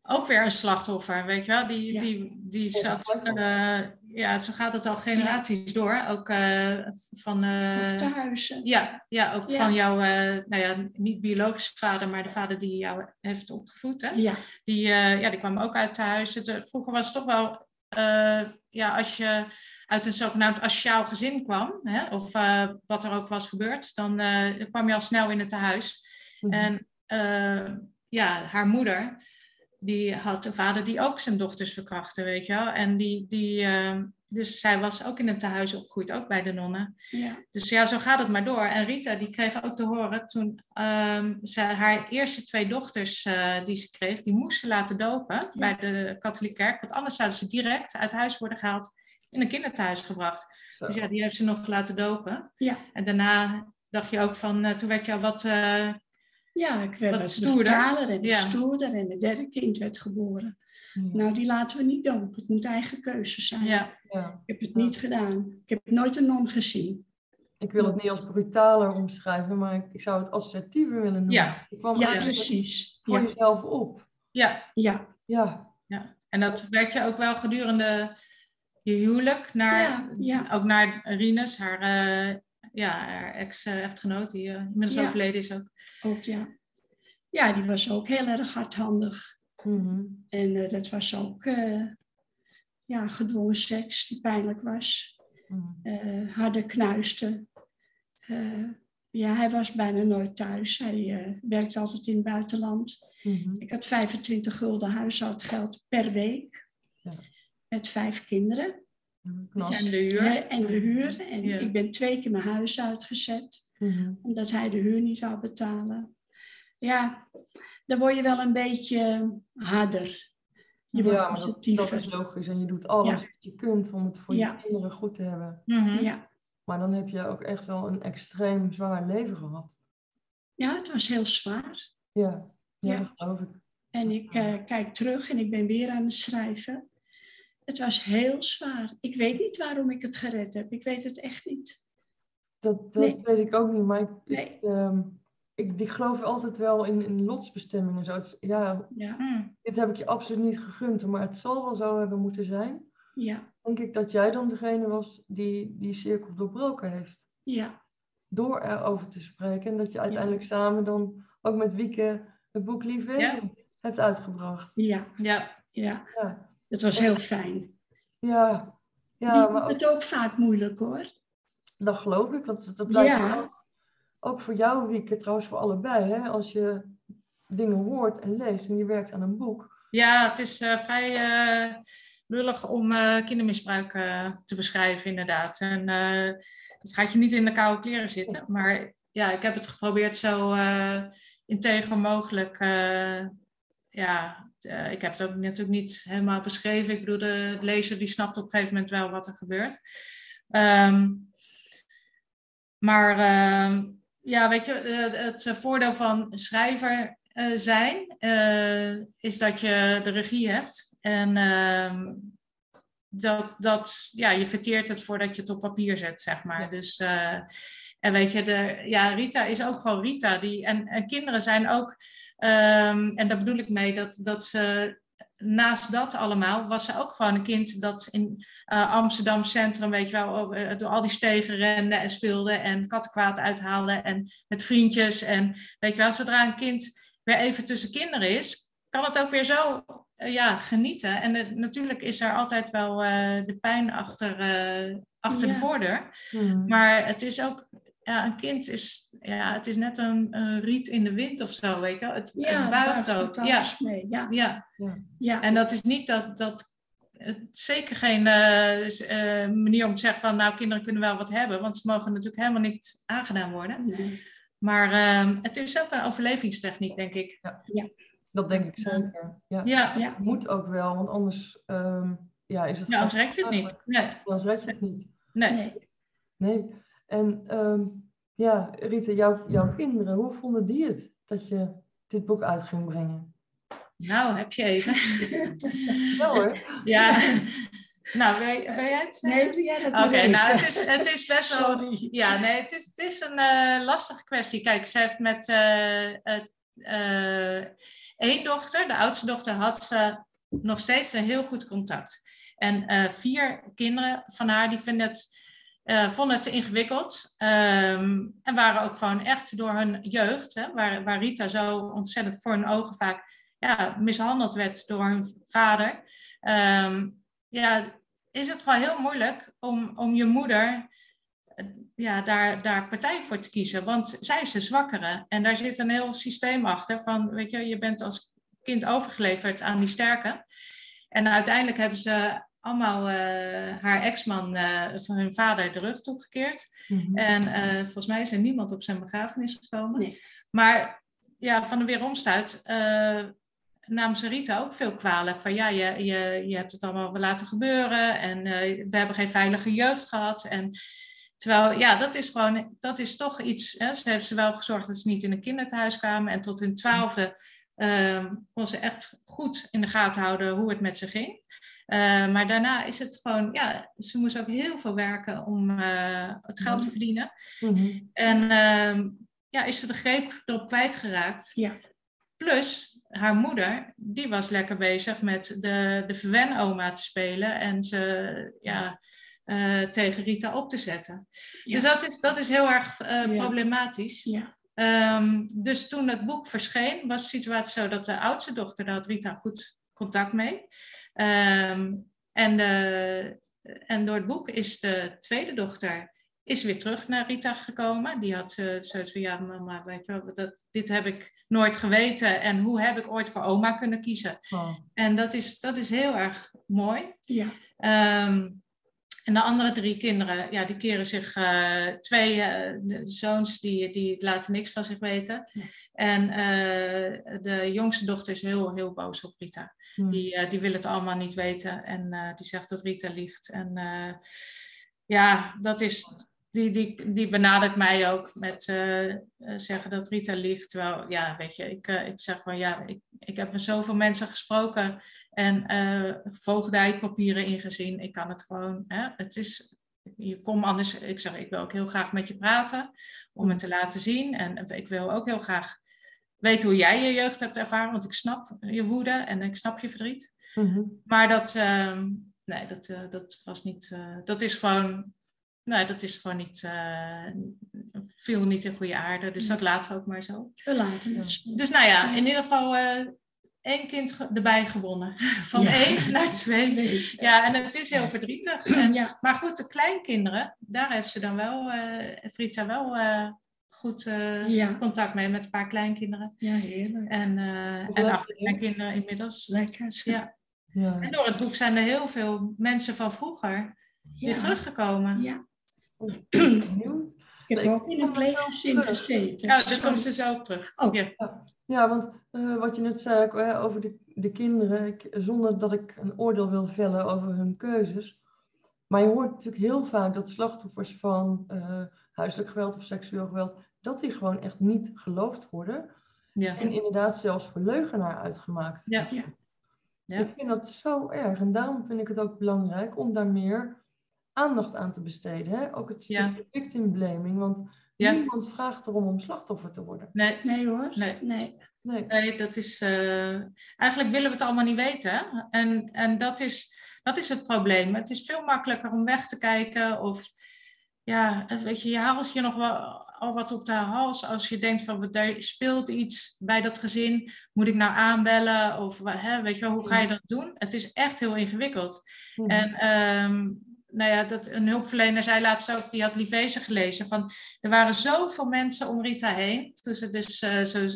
ook weer een slachtoffer, weet je wel. Die, Ja. die, die zat, eh, ja, zo gaat het al generaties door. Ook eh, van, huizen. ja, ja, ook Ja. van jouw, nou ja, niet biologische vader, maar de vader die jou heeft opgevoed, hè. Ja, Die, ja, die kwam ook uit de huizen. De- vroeger was het toch wel, eh, ja, als je uit een zogenaamd asociaal gezin kwam, hè, of eh, wat er ook was gebeurd, dan eh, dan kwam je al snel in het tehuis. Mhm. En ja, haar moeder, die had een vader die ook zijn dochters verkrachtte, weet je wel. En die, die, dus zij was ook in het tehuis opgegroeid, ook bij de nonnen. ja, Dus ja, zo gaat het maar door. En Rita, die kreeg ook te horen toen ehm, ze haar eerste twee dochters eh, die ze kreeg, die moest ze laten dopen bij de katholieke kerk. Want anders zouden ze direct uit huis worden gehaald in een kinderthuis gebracht. Zo. Dus ja, die heeft ze nog laten dopen. ja. En daarna dacht je ook van, eh, toen werd je al wat, eh, Ja, ik werd Wat wat stoerder. en Ja. stoerder en mijn derde kind werd geboren. Ja. Nou, die laten we niet dopen. Het moet eigen keuze zijn. ja, Ja. Ik heb het niet gedaan. Ik heb nooit een non gezien. Ik wil het niet als brutaler omschrijven, maar ik, ik zou het assertiever willen noemen. Ja. Je kwam Ja, precies. voor Ja, jezelf op. ja, ja, Ja, ja. En dat werd je ook wel gedurende je huwelijk, naar, Ja, ja. ook naar Rinus, haar, eh, ja, haar ex-echtgenoot, die eh, inmiddels Ja. overleden is ook. ook ja. Ja, die was ook heel erg hardhandig. Mhm. En eh, dat was ook eh, ja, gedwongen seks die pijnlijk was. Mhm. eh harde knuisten. Ja, hij was bijna nooit thuis. Hij werkte altijd in het buitenland. Mhm. Ik had 25 gulden huishoudgeld per week. Ja. Met vijf kinderen. En de huur. En de huur. En Ja. ik ben twee keer mijn huis uitgezet. Omdat hij de huur niet wou betalen. Ja, dan word je wel een beetje harder. Je wordt ja, dat, is logisch. En je doet alles Ja. wat je kunt om het voor Ja. je kinderen goed te hebben. Mhm. Ja. Maar dan heb je ook echt wel een extreem zwaar leven gehad. ja, het was heel zwaar. Ja, ja, Ja. dat geloof ik. En ik eh, kijk terug en ik ben weer aan het schrijven. Het was heel zwaar. Ik weet niet waarom ik het gered heb. Ik weet het echt niet. Dat, dat Nee. weet ik ook niet. Maar ik, Nee. ik, ehm, ik, ik geloof altijd wel in, in lotsbestemming en zo. Het ja, Ja, dit heb ik je absoluut niet gegund, maar het zal wel zo hebben moeten zijn. ja, Denk ik dat jij dan degene was die die cirkel doorbroken heeft. ja, Door erover te spreken. En dat je uiteindelijk samen dan ook met Wieke het boek Lief Wezen hebt uitgebracht. ja, Ja, ja. Ja, Het was heel fijn. ja, ja Die maar het ook vaak moeilijk hoor. dat geloof ik. Want dat blijkt Ja. Ook, voor jou, Wieke, trouwens voor allebei. Hè? Als je dingen hoort en leest en je werkt aan een boek. ja het is eh, vrij eh, lullig om eh, kindermisbruik te beschrijven, inderdaad. En het gaat je niet in de koude kleren zitten. Maar ja, ik heb het geprobeerd zo integer mogelijk ja, ik heb het ook natuurlijk niet helemaal beschreven. Ik bedoel, de lezer die snapt op een gegeven moment wel wat er gebeurt. Um, maar uh, ja, weet je, het, het voordeel van schrijver uh, zijn is dat je de regie hebt. En ehm, dat, dat, ja, je verteert het voordat je het op papier zet, zeg maar. Dus, uh, en weet je, de, ja, Rita is ook gewoon Rita. Die, en, en kinderen zijn ook, um, en daar bedoel ik mee, dat, dat ze naast dat allemaal was ze ook gewoon een kind dat in uh, Amsterdam Centrum, weet je wel, uh, door al die stegen rende en speelde en kattenkwaad uithaalde en met vriendjes. En weet je wel, zodra een kind weer even tussen kinderen is, kan het ook weer zo uh, ja, genieten. En natuurlijk is er altijd wel de pijn achter, achter de voordeur. Hmm. Maar het is ook ja, een kind is, ja, het is net een, een, riet in de wind of zo, weet je wel. Het, ja, het buigt ook. Ja. Mee. Ja. Ja. ja. En dat is niet dat, dat het zeker geen uh, manier om te zeggen van, nou, kinderen kunnen wel wat hebben, want ze mogen natuurlijk helemaal niet aangedaan worden. Nee. Maar uh, het is ook een overlevingstechniek, denk ik. Ja, ja. dat denk ik zeker. Ja. ja. Moet ook wel, want anders um, ja, is het... Ja, anders red je het niet. Nee. Anders red je het niet. Nee. Nee. nee. En um, ja, Rita, jouw, jouw kinderen, hoe vonden die het dat je dit boek uit ging brengen? Nou, heb je even. ja hoor. Ja. Nou, wil, wil jij het? Nee, doe jij dat Oké, nou, het is, het is best wel... Sorry. Ja, nee, het is, het is een uh, lastige kwestie. Kijk, ze heeft met uh, uh, één dochter, de oudste dochter, had ze nog steeds een heel goed contact. En vier kinderen van haar, die vinden het uh, vonden het ingewikkeld. Ehm, en waren ook gewoon echt door hun jeugd, hè, waar, waar Rita zo ontzettend voor hun ogen vaak ja, mishandeld werd door hun vader. Ehm, ja, is het gewoon heel moeilijk om, om je moeder ja, daar, daar partij voor te kiezen. Want zij is de zwakkere. En daar zit een heel systeem achter van, weet je, je bent als kind overgeleverd aan die sterke. En uiteindelijk hebben ze allemaal uh, haar ex-man uh, van hun vader de rug toegekeerd. Mm En uh, volgens mij is er niemand op zijn begrafenis gekomen. Nee. Maar ja, van de weeromstuit nam ze Rita ook veel kwalijk. Van ja, je, je, je hebt het allemaal laten gebeuren en we hebben geen veilige jeugd gehad. En terwijl, ja, dat is gewoon, dat is toch iets. Hè, ze heeft ze wel gezorgd dat ze niet in een kinderthuis kwamen. En tot hun twaalfde kon ze echt goed in de gaten houden hoe het met ze ging. Uh, maar daarna is het gewoon, ja, ze moest ook heel veel werken om uh, het geld te mhm. verdienen. Mm-hmm. En uh, ja, is ze de greep erop kwijtgeraakt. Ja. Plus, haar moeder, die was lekker bezig met de, de verwenoma te spelen en ze ja, uh, tegen Rita op te zetten. Ja. Dus dat is, dat is heel erg problematisch. Ja. Um, dus toen het boek verscheen, was de situatie zo dat de oudste dochter, daar had Rita goed contact mee. Um, en, de, en door het boek is de tweede dochter is weer terug naar Rita gekomen. Die had uh, zoiets van, ja mama, weet je wel, dat, dit heb ik nooit geweten. En hoe heb ik ooit voor oma kunnen kiezen? Oh. En dat is, dat is heel erg mooi. Ja. Um, en de andere drie kinderen, ja, die keren zich, uh, twee uh, zoons, die, die laten niks van zich weten. En uh, de jongste dochter is heel, heel boos op Rita. Hmm. Die, die wil het allemaal niet weten en die zegt dat Rita liegt. En ja, dat is, die, die, die benadert mij ook met uh, zeggen dat Rita liegt. Terwijl, ja, weet je, ik, uh, ik zeg van ja, ik, ik heb met zoveel mensen gesproken en uh, voogdijpapieren ingezien. Ik kan het gewoon, hè, het is, je komt anders, ik zeg, ik wil ook heel graag met je praten om het te laten zien. En ik wil ook heel graag weten hoe jij je jeugd hebt ervaren, want ik snap je woede en ik snap je verdriet. Mm-hmm. Maar dat, ehm, nee, dat, dat was niet, dat is gewoon nou, dat is gewoon niet, uh, viel niet in goede aarde. Dus dat laten we ook maar zo. We laten het. Dus nou ja, in ieder geval uh, één kind erbij gewonnen. Van één naar twee. Ja, en het is heel verdrietig. En, ja. Maar goed, de kleinkinderen, daar heeft ze dan wel, uh, Frita wel goed ja. contact mee met een paar kleinkinderen. Ja, heerlijk. En, en achterkleinkinderen inmiddels. Lekker. Ja. ja. En door het boek zijn er heel veel mensen van vroeger weer teruggekomen. Ja. Heb ook in een pleeggezin gezeten. Ja, dat komt ze zo terug. Oh. Ja. Ja, want eh, wat je net zei over de, de kinderen, ik, zonder dat ik een oordeel wil vellen over hun keuzes. Maar je hoort natuurlijk heel vaak dat slachtoffers van eh, huiselijk geweld of seksueel geweld, dat die gewoon echt niet geloofd worden. Ja. En inderdaad zelfs voor leugenaar uitgemaakt. Ja. Ja. Ja. Ik vind dat zo erg. En daarom vind ik het ook belangrijk om daar meer aandacht aan te besteden. Hè? Ook het Ja. victim blaming. Want Ja. niemand vraagt erom om slachtoffer te worden. Nee, Nee hoor. Nee. nee. Nee. nee, dat is. eh, eigenlijk willen we het allemaal niet weten. Hè? En, en dat, is, dat is het probleem. Het is veel makkelijker om weg te kijken. Of ja, weet je, je haalt je nog wel al wat op de hals als je denkt van er speelt iets bij dat gezin. Moet ik nou aanbellen? Of hè, weet je wel, hoe ga je dat doen? Het is echt heel ingewikkeld. En ehm, nou ja, dat, een hulpverlener zei laatst ook, die had Livese gelezen, van er waren zoveel mensen om Rita heen, ze dus eh, zo,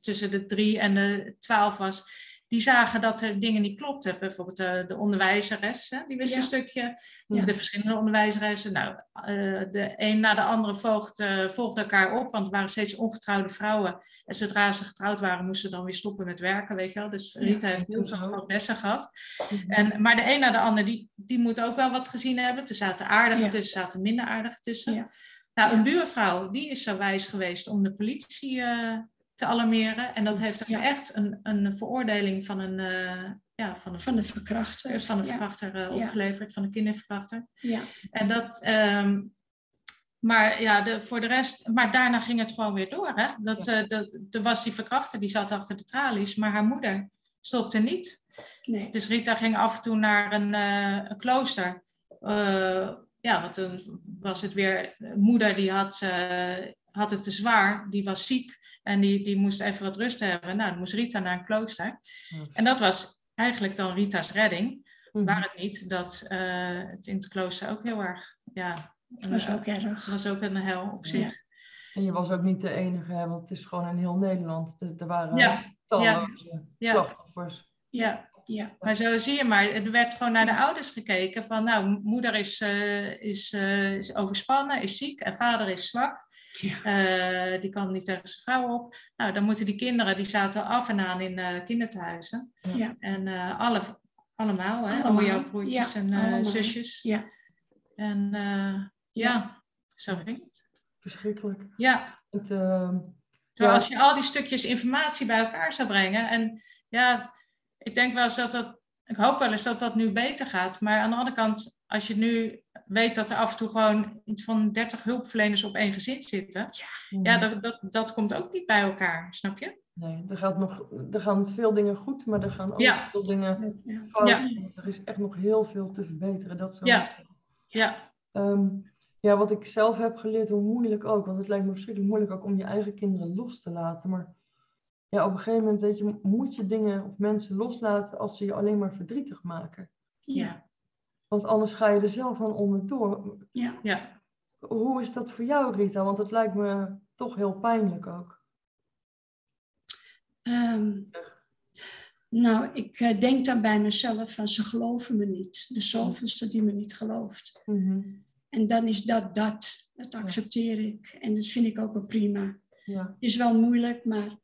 tussen de drie en de twaalf was, die zagen dat er dingen niet klopten. Bijvoorbeeld de, de onderwijzeres, hè, die wist Ja. een stukje, of Ja. de verschillende onderwijzeressen. Nou, eh, de een na de andere volgde, volgde elkaar op, want het waren steeds ongetrouwde vrouwen. En zodra ze getrouwd waren, moesten ze dan weer stoppen met werken, weet je wel. Dus Rita heeft heel veel lessen gehad. Mhm. En, maar de een na de ander, die, die moet ook wel wat gezien hebben. Er zaten aardige tussen, er zaten minder aardige tussen. Nou, een buurvrouw, die is zo wijs geweest om de politie eh, te alarmeren. En dat heeft ook Ja. echt een, een veroordeling van een, eh, ja, van een, Van de verkrachter. van een Ja. verkrachter eh, Ja. opgeleverd, van een kinderverkrachter. Ja. En dat, ehm, maar ja, de, voor de rest, maar daarna ging het gewoon weer door. Hè? Dat, dat, er was die verkrachter, die zat achter de tralies, maar haar moeder stopte niet. Nee. Dus Rita ging af en toe naar een, een klooster. Ja, want dan was het weer moeder die had, had het te zwaar, die was ziek en die, die moest even wat rust hebben. Nou, dan moest Rita naar een klooster. Ja. En dat was eigenlijk dan Rita's redding. Mhm. Waar het niet dat eh, het in het klooster ook heel erg, ja, Dat was ook erg. was ook een hel op zich. Ja. En je was ook niet de enige, hè, want het is gewoon in heel Nederland. Dus er waren Ja, talloze ja. slachtoffers. Ja, Ja. maar zo zie je maar, er werd gewoon naar de ouders gekeken van, nou, moeder is, eh, is, eh, is overspannen, is ziek en vader is zwak. Ja. Eh, die kan niet tegen zijn vrouw op. Nou, dan moeten die kinderen, die zaten af en aan in eh kinderthuizen. Ja. En eh, alle, allemaal, hè? Allemaal, Al jouw broertjes ja, en eh, allemaal. zusjes. Ja. En eh, ja, zo ging het. Verschrikkelijk. Ja, Het, ehm, terwijl Ja. als je al die stukjes informatie bij elkaar zou brengen. En ja, ik denk wel eens dat dat. Ik hoop wel eens dat dat nu beter gaat. Maar aan de andere kant, als je nu weet dat er af en toe gewoon iets van 30 hulpverleners op één gezin zitten. Ja, dat, dat, dat komt ook niet bij elkaar, snap je? Nee, er, gaat nog, er gaan veel dingen goed, maar er gaan ook Ja. veel dingen Ja. fout. Ja. Er is echt nog heel veel te verbeteren. Dat zo. Ja. Ja, Ehm, ja, wat ik zelf heb geleerd, hoe moeilijk ook. Want het lijkt me verschrikkelijk moeilijk ook om je eigen kinderen los te laten. Maar ja, op een gegeven moment, weet je, moet je dingen of mensen loslaten als ze je alleen maar verdrietig maken. Ja. Want anders ga je er zelf aan onderdoor. Ja. ja. Hoe is dat voor jou, Rita? Want het lijkt me toch heel pijnlijk ook. Ehm, nou, ik eh, denk dan bij mezelf van ze geloven me niet. De zoveelste die me niet gelooft. Mhm. En dan is dat dat. Dat accepteer ik. En dat vind ik ook wel prima. Ja. is wel moeilijk, maar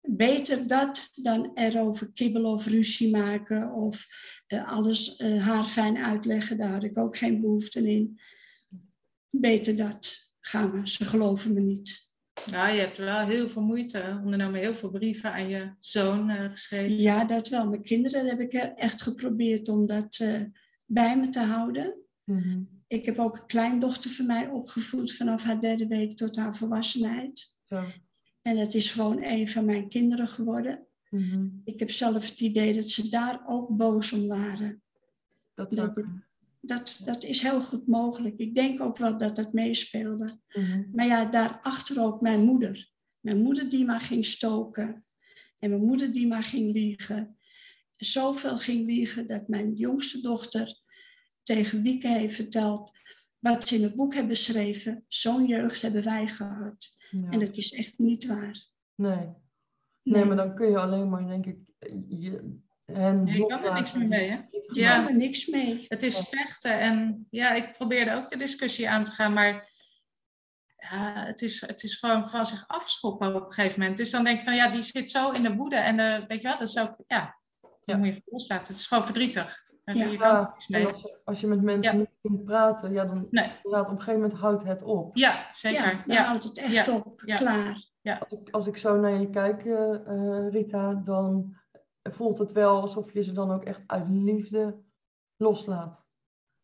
beter dat dan erover kibbelen of ruzie maken of eh, alles eh, haarfijn uitleggen. Daar had ik ook geen behoefte in. Beter dat. Gaan we. Ze geloven me niet. Nou, je hebt wel heel veel moeite ondernomen, heel veel brieven aan je zoon eh, geschreven. Ja, dat wel. Mijn kinderen heb ik echt geprobeerd om dat eh, bij me te houden. Mhm. Ik heb ook een kleindochter van mij opgevoed vanaf haar derde week tot haar volwassenheid. Zo. En het is gewoon een van mijn kinderen geworden. Mhm. Ik heb zelf het idee dat ze daar ook boos om waren. Dat Dat-. Dat, dat is heel goed mogelijk. Ik denk ook wel dat dat meespeelde. Mhm. Maar ja, daarachter ook mijn moeder. Mijn moeder die maar ging stoken. En mijn moeder die maar ging liegen. Zoveel ging liegen dat mijn jongste dochter tegen Wieke heeft verteld... wat ze in het boek hebben beschreven. Zo'n jeugd hebben wij gehad. Ja. En dat is echt niet waar. Nee. Nee, maar dan kun je alleen maar, denk ik, je, hen Je kan er niks meer mee, hè? Je Ja. kan er niks mee. Het is vechten en ja, ik probeerde ook de discussie aan te gaan, maar ja, het, is, het is gewoon van zich afschoppen op een gegeven moment. Dus dan denk ik van ja, die zit zo in de woede. En uh, weet je wel, dat is ook, ja, Ja. moet je loslaten. Het is gewoon verdrietig. Ja. je dan Ja, en als, je, als je met mensen Ja. niet kunt praten, ja, dan Nee. inderdaad, op een gegeven moment houdt het op. Ja, zeker. Ja, dan Ja, houdt het echt Ja. op. Ja. Klaar. Als ik, als ik zo naar je kijk, eh, eh, Rita, dan voelt het wel alsof je ze dan ook echt uit liefde loslaat.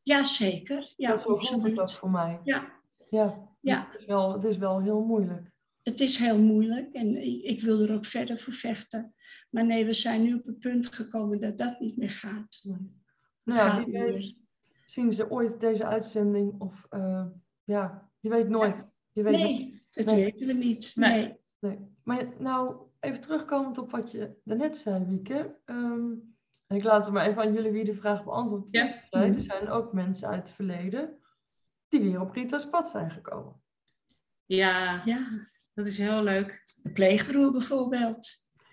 Ja, zeker. Ja, dat absoluut. voor mij. Ja, Ja, Ja. Het, is wel, het is wel heel moeilijk. het is heel moeilijk en ik, ik wil er ook verder voor vechten. Maar nee, we zijn nu op het punt gekomen dat dat niet meer gaat. Nou wie weet meer. zien ze ooit deze uitzending of eh, ja, je weet nooit. Je weet nooit. Nee, dat Nee. weten we niet. Nee. Nee. Maar nou, even terugkomend op wat je daarnet zei, Wieke. Ehm, en ik laat het maar even aan jullie wie de vraag beantwoordt. Ja. Er zijn ook mensen uit het verleden die weer op Rita's pad zijn gekomen. ja, Ja, dat is heel leuk. de pleegbroer bijvoorbeeld.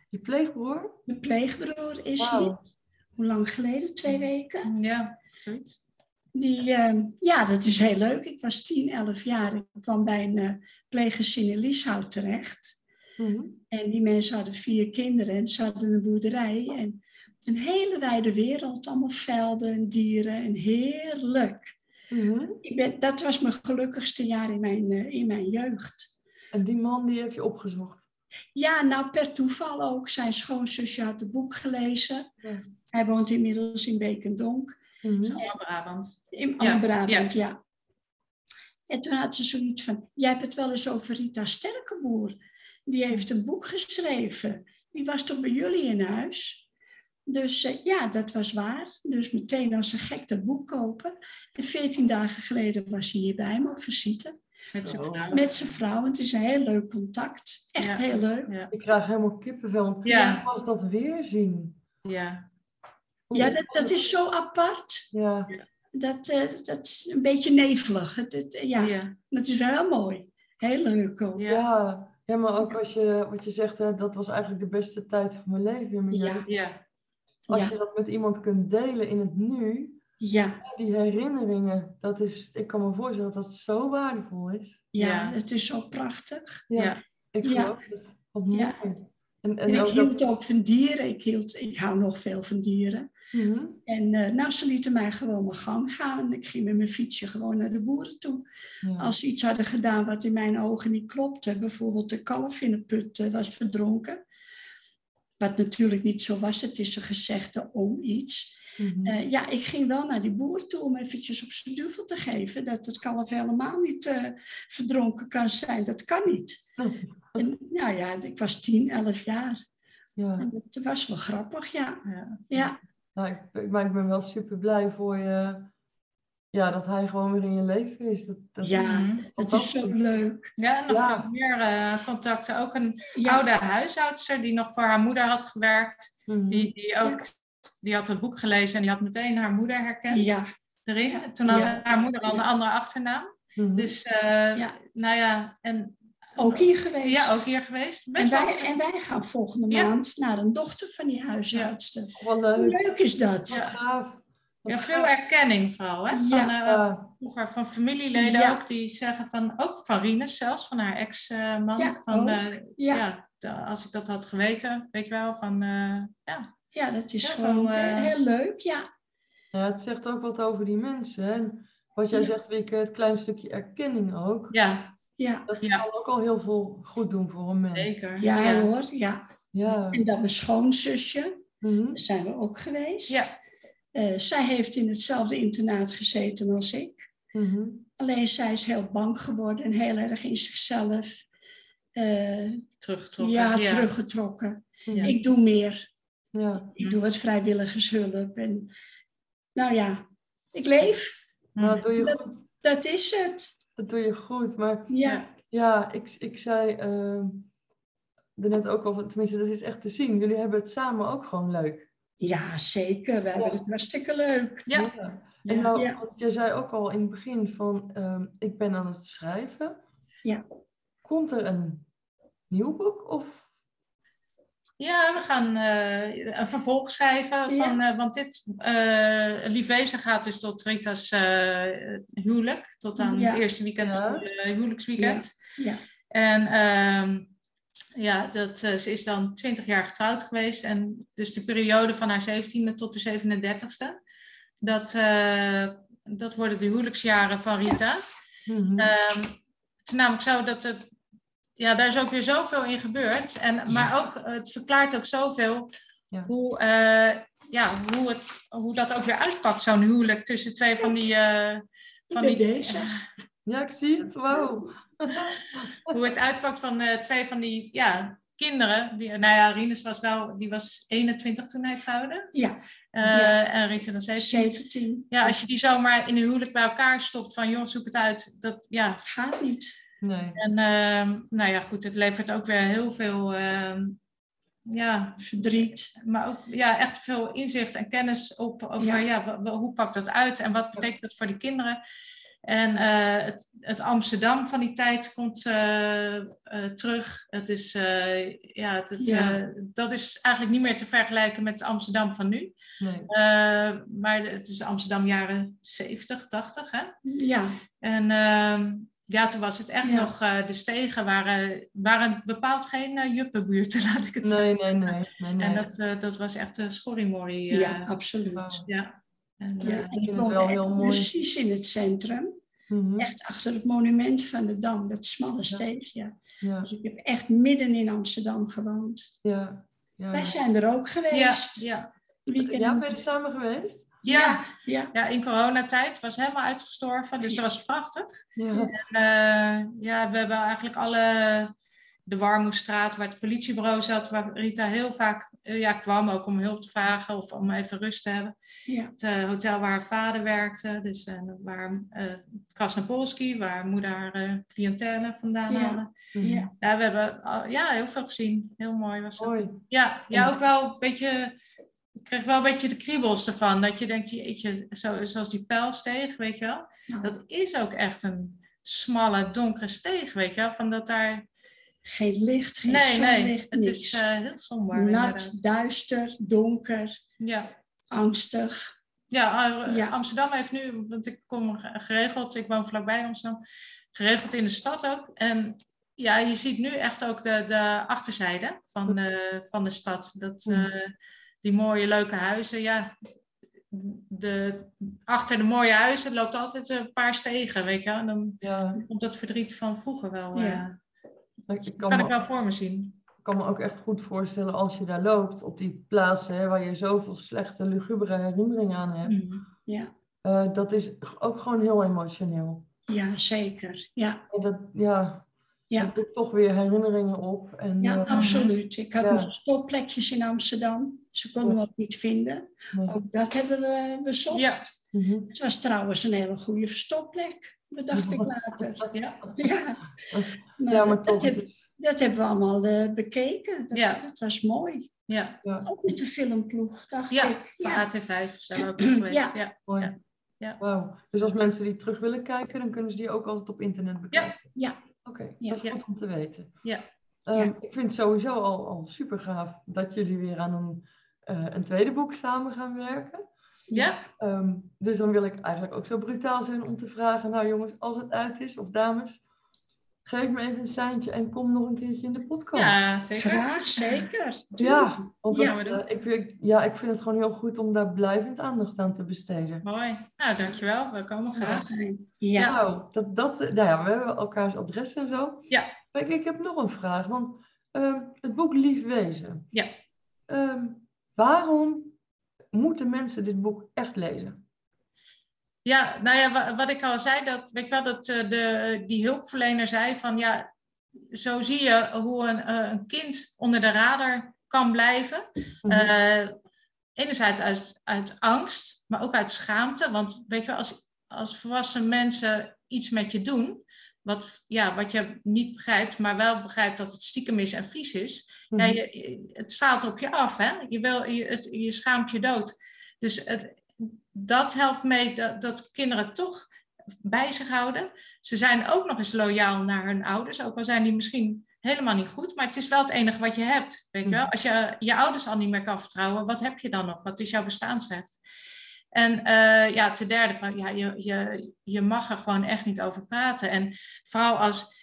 Je pleegbroer? De pleegbroer is hier. Hoe lang geleden? Twee weken. Ja, zoiets. Die, eh, ja, dat is heel leuk. Ik was 10, 11 jaar. Ik kwam bij een uh, pleeggezin in Lieshout terecht. Mhm. En die mensen hadden vier kinderen en ze hadden een boerderij. En een hele wijde wereld, allemaal velden en dieren. En heerlijk. Mhm. Ik ben, dat was mijn gelukkigste jaar in mijn, eh, in mijn jeugd. En die man die heb je opgezocht. Ja, nou per toeval ook. Zijn schoonzusje had het boek gelezen. Ja. Hij woont inmiddels in Beekendonk. Mhm. Dat is allemaal Brabant. In Ja, Brabant, ja. En toen had ze zoiets van, jij hebt het wel eens over Rita Sterkenboer. Die heeft een boek geschreven. Die was toch bij jullie in huis? Dus eh, ja, dat was waar. Dus meteen als een gek dat boek kopen. En veertien dagen geleden was hij hier bij me op visite. Met zijn vrouw. Met zijn vrouw. Het is een heel leuk contact. Echt Ja. heel leuk. Ja. Ik krijg helemaal kippenvel. Ja. was dat weer zien? ja. Hoe- Ja, dat, dat is zo apart. Ja, Dat, eh, dat is een beetje nevelig. Het, het, ja, Ja. dat is wel heel mooi. Heel leuk ook. Ja. ja. ja, maar ook als je, wat je zegt, hè, dat was eigenlijk de beste tijd van mijn leven. Ja. Ja. Als Ja. je dat met iemand kunt delen in het nu, Ja, die herinneringen, dat is, ik kan me voorstellen dat dat zo waardevol is. ja, het is zo prachtig. Ja, Ja. ik Ja. geloof het. Wat mooi. En, en En ik ook hield ook van dieren. Ik, hield, ik hou nog veel van dieren. Mhm. En eh, nou, ze lieten mij gewoon mijn gang gaan. En ik ging met mijn fietsje gewoon naar de boeren toe. Ja. Als ze iets hadden gedaan wat in mijn ogen niet klopte. Bijvoorbeeld de kalf in de put eh, was verdronken. Wat natuurlijk niet zo was. Het is een gezegde om iets. Mhm. Eh, ja, ik ging wel naar die boer toe om eventjes op zijn duvel te geven. Dat het kalf helemaal niet eh, verdronken kan zijn. Dat kan niet. En, nou ja, ik was 10, 11 jaar. ja. En dat was wel grappig, ja. Ja. Ja, Nou, ik, ik- maar ik ben wel super blij voor je. Ja, dat hij gewoon weer in je leven is. Dat, dat Ja. Het is zo leuk. Ja, en nog Ja. veel meer eh, contacten. Ook een Ja, oude huishoudster die nog voor haar moeder had gewerkt. Mhm. Die, die ook, die had het boek gelezen en die had meteen haar moeder herkend ja, erin. Toen had Ja. haar moeder al een andere achternaam. Mhm. Dus, eh, Ja. nou ja, en ook hier geweest. ja, ook hier geweest. En Best wel. wij, en wij gaan volgende Ja. maand naar een dochter van die huishoudster. Wat Hoe leuk. leuk is dat? Wat Ja, veel erkenning vooral. Hè? Van, Ja. eh, Ja. vroeger van familieleden Ja. ook, die zeggen van, ook van Rinus zelfs, van haar ex-man. Ja, van, ook. eh, Ja. ja, de- als ik dat had geweten, weet je wel, van, eh, ja. Ja, dat is Ja, gewoon eh, heel leuk, ja. Ja, het zegt ook wat over die mensen. Hè? Wat jij Ja. zegt, Wieke, het klein stukje erkenning ook. Ja, Ja, Dat Ja. kan ook al heel veel goed doen voor een mens. zeker. ja, ja. hoor, ja. Ja. En dan mijn schoonzusje, Mhm. daar zijn we ook geweest. Ja. Eh, zij heeft in hetzelfde internaat gezeten als ik. Mhm. Alleen zij is heel bang geworden en heel erg in zichzelf eh, Teruggetrokken. ja, teruggetrokken. Ja. Ik doe meer. Ja. Ik doe wat vrijwilligershulp. En, nou ja, ik leef. Nou, dat doe je Dat- goed. Dat is het. Dat doe je goed. Maar Ja, ja, ik, ik zei uh, net ook al, tenminste, dat is echt te zien. Jullie hebben het samen ook gewoon leuk. ja zeker. We hebben het hartstikke leuk. Ja. En nou, Ja. want jij zei ook al in het begin van, ehm, ik ben aan het schrijven. Ja. Komt er een nieuw boek? Of Ja, we gaan uh, een vervolg schrijven. Van, ja. uh, want dit uh, Liefwezen gaat dus tot Rita's huwelijk. Tot aan ja. het eerste weekend, huwelijksweekend. Ja. En ehm, ja, dat, ze is dan twintig jaar getrouwd geweest. En dus de periode van haar zeventiende tot de 37ste. Dat, dat worden de huwelijksjaren van Rita. Mhm. Um, het is namelijk zo dat het ja, daar is ook weer zoveel in gebeurd. En, maar ook, het verklaart ook zoveel Ja. hoe, eh, ja, hoe, het, hoe dat ook weer uitpakt, zo'n huwelijk tussen twee van die... eh, van ben die bezig. Ja, ik zie het. Wow. hoe het uitpakt van eh, twee van die ja, kinderen. Die, nou ja, Rinus was wel, die was 21 toen hij trouwde. Ja, Eh, Ja. En Rita dan 17. 17. Ja, als je die zomaar in een huwelijk bij elkaar stopt van joh, zoek het uit. Dat, ja. Gaat niet. Nee. En ehm, nou ja, goed, het levert ook weer heel veel ehm, ja, Verdriet. maar ook ja, echt veel inzicht en kennis op over Ja. hoe pakt dat uit en wat betekent dat voor die kinderen. En eh, het, het Amsterdam van die tijd komt eh, eh, terug. Het is, eh, ja, het, het, Ja. dat is eigenlijk niet meer te vergelijken met het Amsterdam van nu. nee. Maar het is Amsterdam jaren 70, 80. Hè? Ja, En ehm, ja, toen was het echt Ja. nog, eh, de stegen waren, waren bepaald geen eh, juppenbuurten, laat ik het zo Nee, nee, nee. nee, nee. en dat, eh, dat was echt een schorrimorrie. eh, ja, absoluut. Ja. En, Ja, en ik het woonde wel heel mooi. precies in het centrum. Mhm. Echt achter het monument van de Dam, dat smalle steegje. Ja, Dus ik heb echt midden in Amsterdam gewoond. ja. Ja, Wij zijn er ook ja, geweest. ja. Weekend. ja, ben je er samen geweest? Ja, ja. ja, in coronatijd was helemaal uitgestorven, dus dat was prachtig. Ja. En, eh, ja, we hebben eigenlijk alle, de Warmoestraat, waar het politiebureau zat, waar Rita heel vaak eh, ja, kwam, ook om hulp te vragen of om even rust te hebben. ja. Het eh, hotel waar haar vader werkte, dus eh, waar uh, Krasnopolski, waar moeder haar eh, cliëntele vandaan Ja. haalde. ja. Ja, we hebben ja, heel veel gezien. Heel mooi was het. Mooi. Ja, ja, ook wel een beetje. Ik kreeg wel een beetje de kriebels ervan. Dat je denkt, jeetje, zo, zoals die pijlsteeg, weet je wel. Dat is ook echt een smalle, donkere steeg, weet je wel. Van dat daar... Geen licht, geen Nee, nee, zonlicht, het niks. is eh, heel somber. Nat, duister, donker, Ja. angstig. Ja, eh, Ja. Amsterdam heeft nu, want ik kom ge- geregeld, ik woon vlakbij Amsterdam, geregeld in de stad ook. En ja, je ziet nu echt ook de, de achterzijde van de, van de stad. Dat, Mm. Eh, die mooie, leuke huizen, ja. De, achter de mooie huizen loopt altijd een paar stegen, weet je. En dan Ja, komt dat verdriet van vroeger wel, Ja. eh, ik kan, kan ik me, wel voor me zien. ik kan me ook echt goed voorstellen als je daar loopt, op die plaatsen hè, waar je zoveel slechte, lugubere herinneringen aan hebt. Ja, Eh, dat is ook gewoon heel emotioneel. ja zeker. Ja, dat, ja, Ja. dat toch weer herinneringen op. En, ja eh, absoluut. Ik had ja. nog stopplekjes in Amsterdam. Ze konden we ook niet vinden. Ook dat hebben we bezocht. Ja, Mhm. Het was trouwens een hele goede verstopplek, bedacht ik later. ja. Ja, maar, Ja, maar dat, heb- dat hebben we allemaal eh, bekeken. Dat, Ja. dat was mooi. ja. Ja, Ook met de filmploeg, dacht Ja, ik. van Ja. AT5 zijn we ook nog geweest. Ja. Ja. mooi. Ja. Ja. Wauw. Dus als mensen die terug willen kijken, dan kunnen ze die ook altijd op internet bekijken? Ja. Oké, Ja. dat is Ja. goed om te weten. Ja. Ehm, Ja. Ik vind het sowieso al, al super gaaf dat jullie weer aan een, een tweede boek samen gaan werken. Ja? Ehm, dus dan wil ik eigenlijk ook zo brutaal zijn om te vragen, nou jongens, als het uit is, of dames, geef me even een seintje en kom nog een keertje in de podcast. Ja, zeker. Graag, zeker. Ja, want Ja. dat, eh, ik, vind- ja, ik vind het gewoon heel goed om daar blijvend aandacht aan te besteden. Mooi. Nou, dankjewel. We komen graag. Ja. Nou, dat, dat, nou ja, we hebben elkaars adres en zo. Ja. Maar ik, ik heb nog een vraag, want ehm, het boek Lief Wezen. Ja. Ehm, waarom moeten mensen dit boek echt lezen? Ja, nou ja, wa- wat ik al zei, dat, weet ik wel, dat eh, de, die hulpverlener zei van ja, zo zie je hoe een, eh, een kind onder de radar kan blijven. Eh, enerzijds uit, uit angst, maar ook uit schaamte. Want weet je, als, als volwassen mensen iets met je doen, wat, ja, wat je niet begrijpt, maar wel begrijpt dat het stiekem is en vies is, ja, Mhm. je, je- het straalt op je af. Hè? Je, wil, je, het, je schaamt je dood. Dus het, dat helpt mee dat, dat kinderen toch bij zich houden. Ze zijn ook nog eens loyaal naar hun ouders, ook al zijn die misschien helemaal niet goed, maar het is wel het enige wat je hebt. Weet je wel? Als je je ouders al niet meer kan vertrouwen, wat heb je dan nog? Wat is jouw bestaansrecht? En uh, ja, ten derde, van, ja, je, je, je mag er gewoon echt niet over praten. En vooral als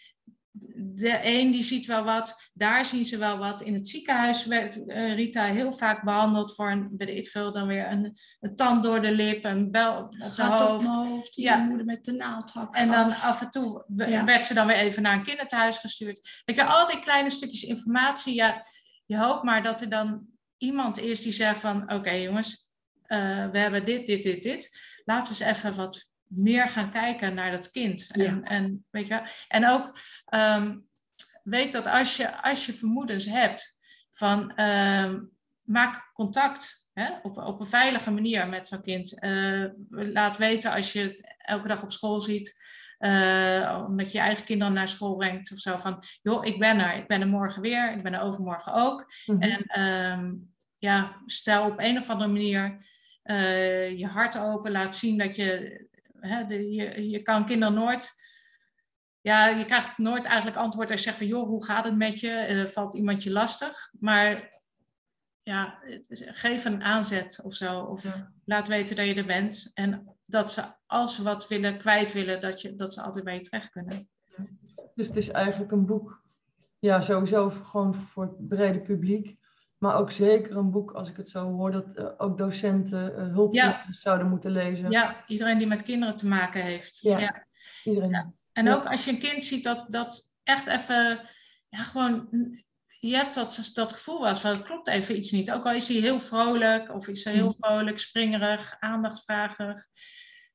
de een die ziet wel wat, daar zien ze wel wat. In het ziekenhuis werd uh, Rita heel vaak behandeld voor een, weet ik veel, dan weer een, een tand door de lip, een bel op de hoofd. Op hoofd ja. moeder met de naaldhak. En dan af en toe werd ze dan weer even naar een kinderthuis gestuurd. Ik al die kleine stukjes informatie, ja, je hoopt maar dat er dan iemand is die zegt van, oké jongens, uh, we hebben dit, dit, dit, dit. Laten we eens even wat meer gaan kijken naar dat kind. En, en, weet je, en ook um, weet dat als je, als je vermoedens hebt van um, maak contact hè, op, op een veilige manier met zo'n kind. Uh, laat weten als je elke dag op school ziet. Uh, omdat je je eigen kinderen naar school brengt of zo. Van, joh, ik ben er. Ik ben er morgen weer. Ik ben er overmorgen ook. Mm -hmm. En um, ja, stel op een of andere manier uh, je hart open. Laat zien dat je hè, de, je, je kan kinderen nooit. Ja, je krijgt nooit eigenlijk antwoord als je zegt van joh, hoe gaat het met je? Uh, valt iemand je lastig? Maar ja, geef een aanzet of zo. Of ja. laat weten dat je er bent. En dat ze, als ze wat willen, kwijt willen, dat, je, dat ze altijd bij je terecht kunnen. Dus het is eigenlijk een boek, ja, sowieso gewoon voor het brede publiek. Maar ook zeker een boek, als ik het zo hoor, dat uh, ook docenten uh, hulp ja. zouden moeten lezen. Ja, iedereen die met kinderen te maken heeft. Ja, ja. iedereen. Ja. En ook als je een kind ziet dat, dat echt even, ja, gewoon, je hebt dat, dat gevoel was van, het klopt even iets niet. Ook al is hij heel vrolijk, of is hij heel vrolijk, springerig, aandachtsvrager.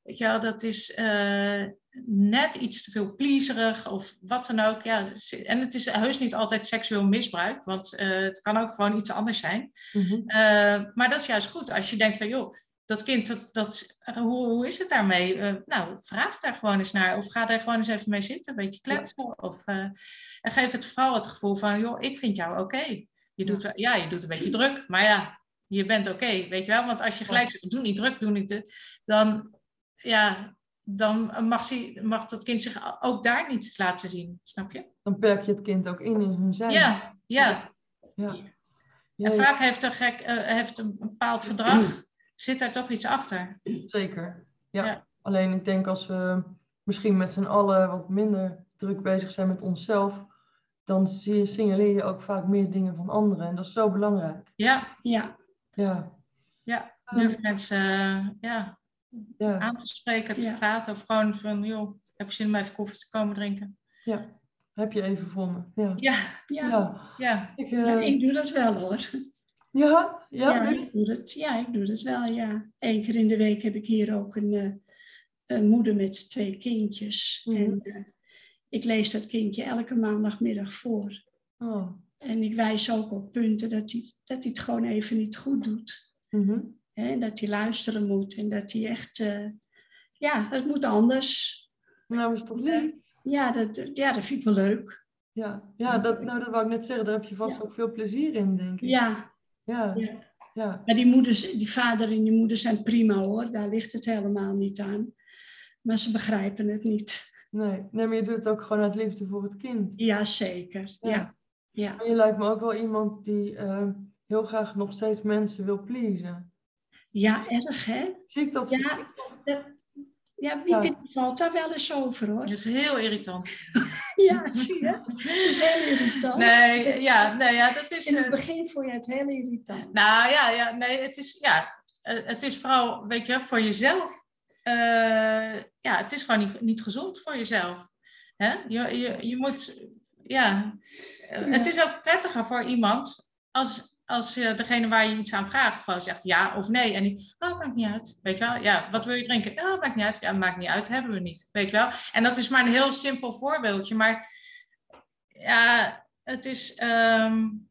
Weet je wel, dat is uh, net iets te veel pleaserig of wat dan ook. Ja, en het is heus niet altijd seksueel misbruik, want uh, het kan ook gewoon iets anders zijn. Mm-hmm. Uh, maar dat is juist goed als je denkt van, joh, dat kind, dat, dat, hoe, hoe is het daarmee? nou, vraag daar gewoon eens naar. Of ga daar gewoon eens even mee zitten, een beetje kletsen. Of, en geef het vooral het gevoel van, joh, ik vind jou oké. Okay. Je, doet, ja, je doet een beetje druk, maar ja, je bent oké, okay, weet je wel? Want als je gelijk zegt, doe niet druk, doe niet dit, dan ja, dan mag, ze, mag dat kind zich ook daar niet laten zien, snap je? Dan perk je het kind ook in in hun zijn. Ja, ja. ja. ja. En vaak heeft, er gek, uh, heeft een bepaald gedrag, zit daar toch iets achter. Zeker, ja. ja. Alleen ik denk als we misschien met z'n allen wat minder druk bezig zijn met onszelf, dan signaleer je ook vaak meer dingen van anderen. En dat is zo belangrijk. Ja, ja. Ja. Ja, ja. mensen, uh, ja, ja. aan te spreken, te ja. praten. Of gewoon van, joh, heb je zin om even koffie te komen drinken? Ja, heb je even voor me. Ja, ja. ja. ja. Ik, uh... ja ik doe dat wel hoor. Ja, ja, ja, ik doe dat, ja, ik doe dat wel, ja. Eén keer in de week heb ik hier ook een, uh, een moeder met twee kindjes. Mm. En uh, ik lees dat kindje elke maandagmiddag voor. Oh. En ik wijs ook op punten dat hij, dat hij het gewoon even niet goed doet. Mm -hmm. Hè, dat hij luisteren moet en dat hij echt, uh, ja, het moet anders. Nou, is toch leuk? Ja, dat, ja, dat vind ik wel leuk. Ja, ja dat, nou, dat wou ik net zeggen. Daar heb je vast ja. ook veel plezier in, denk ik. Ja. Ja. ja. ja. Maar die, moeders, die vader en die moeder zijn prima hoor. Daar ligt het helemaal niet aan. Maar ze begrijpen het niet. Nee, nee maar je doet het ook gewoon uit liefde voor het kind. Ja, zeker. Ja. ja. En je lijkt me ook wel iemand die uh, heel graag nog steeds mensen wil pleasen. Ja, erg hè? Zie ik dat? Ja, dat, ja wie valt daar wel eens over hoor. Dat is heel irritant. ja, zie je? Het is heel irritant. Nee, ja, nee, ja dat is... In het begin vond je het heel irritant. Nou ja, ja nee, het is, ja, het is vooral, weet je, voor jezelf. Uh, ja, het is gewoon niet, niet gezond voor jezelf. Hè? Je, je, je moet, ja. ja. Het is ook prettiger voor iemand als, als uh, degene waar je iets aan vraagt gewoon zegt ja of nee. En niet, oh, maakt niet uit. Weet je wel? Ja, wat wil je drinken? Oh, maakt niet uit. Ja, maakt niet uit. Hebben we niet. Weet je wel? En dat is maar een heel simpel voorbeeldje. Maar ja, het is um,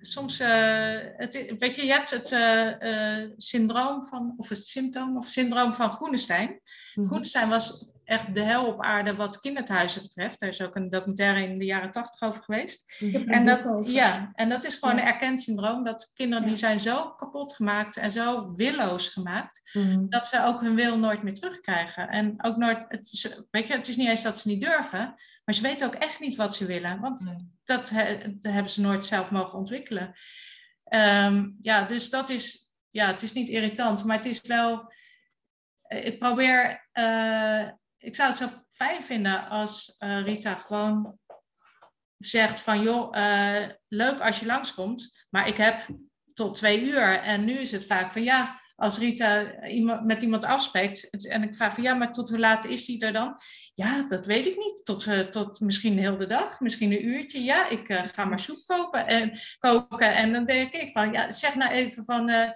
soms, uh, het, weet je, je hebt het uh, syndroom van, of het symptoom of syndroom van Groenestein. Mm -hmm. Groenestein was echt de hel op aarde wat kinderthuizen betreft. Er is ook een documentaire in de jaren tachtig over geweest. En dat, ja, en dat is gewoon een erkend syndroom. Dat kinderen die zijn zo kapot gemaakt en zo willoos gemaakt, Mhm. dat ze ook hun wil nooit meer terugkrijgen. En ook nooit, het is, weet je, het is niet eens dat ze niet durven, maar ze weten ook echt niet wat ze willen. Want Nee. dat, he- dat hebben ze nooit zelf mogen ontwikkelen. Ehm, ja, dus dat is, ja, het is niet irritant, maar het is wel, eh, ik probeer, eh, ik zou het zo fijn vinden als eh, Rita gewoon zegt van, joh, eh, leuk als je langskomt, maar ik heb tot twee uur. En nu is het vaak van, ja, als Rita iemand, met iemand afspreekt en ik vraag van, ja, maar tot hoe laat is die er dan? Ja, dat weet ik niet. Tot, eh, tot misschien heel de dag, misschien een uurtje. Ja, ik ga maar soep kopen en, koken. En dan denk ik van, ja, zeg nou even van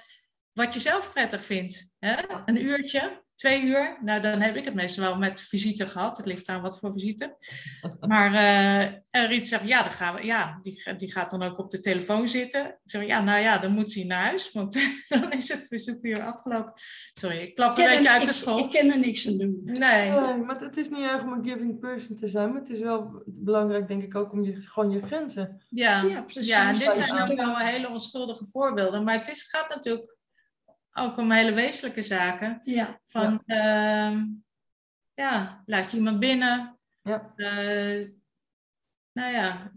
wat je zelf prettig vindt. Hè? Een uurtje, twee uur. Nou, dan heb ik het meestal wel met visite gehad. Het ligt aan wat voor visite. Maar eh en Riet zegt, ja, dan gaan we, ja die, die gaat dan ook op de telefoon zitten. Ik zeg, ja, nou ja, dan moet hij naar huis, want dan is het verzoekuur afgelopen. Sorry, ik klap een ken beetje uit de ik- school. Ik kan er niks aan doen. Nee, Nee, maar het is niet erg om een giving person te zijn, maar het is wel belangrijk, denk ik, ook om je, gewoon je grenzen. ja. Ja, precies. Ja, en dit zijn ook wel hele onschuldige voorbeelden. Maar het is, gaat natuurlijk ook om hele wezenlijke zaken. Ja, Van, ja, ja laat je iemand binnen. Ja. Eh, nou ja,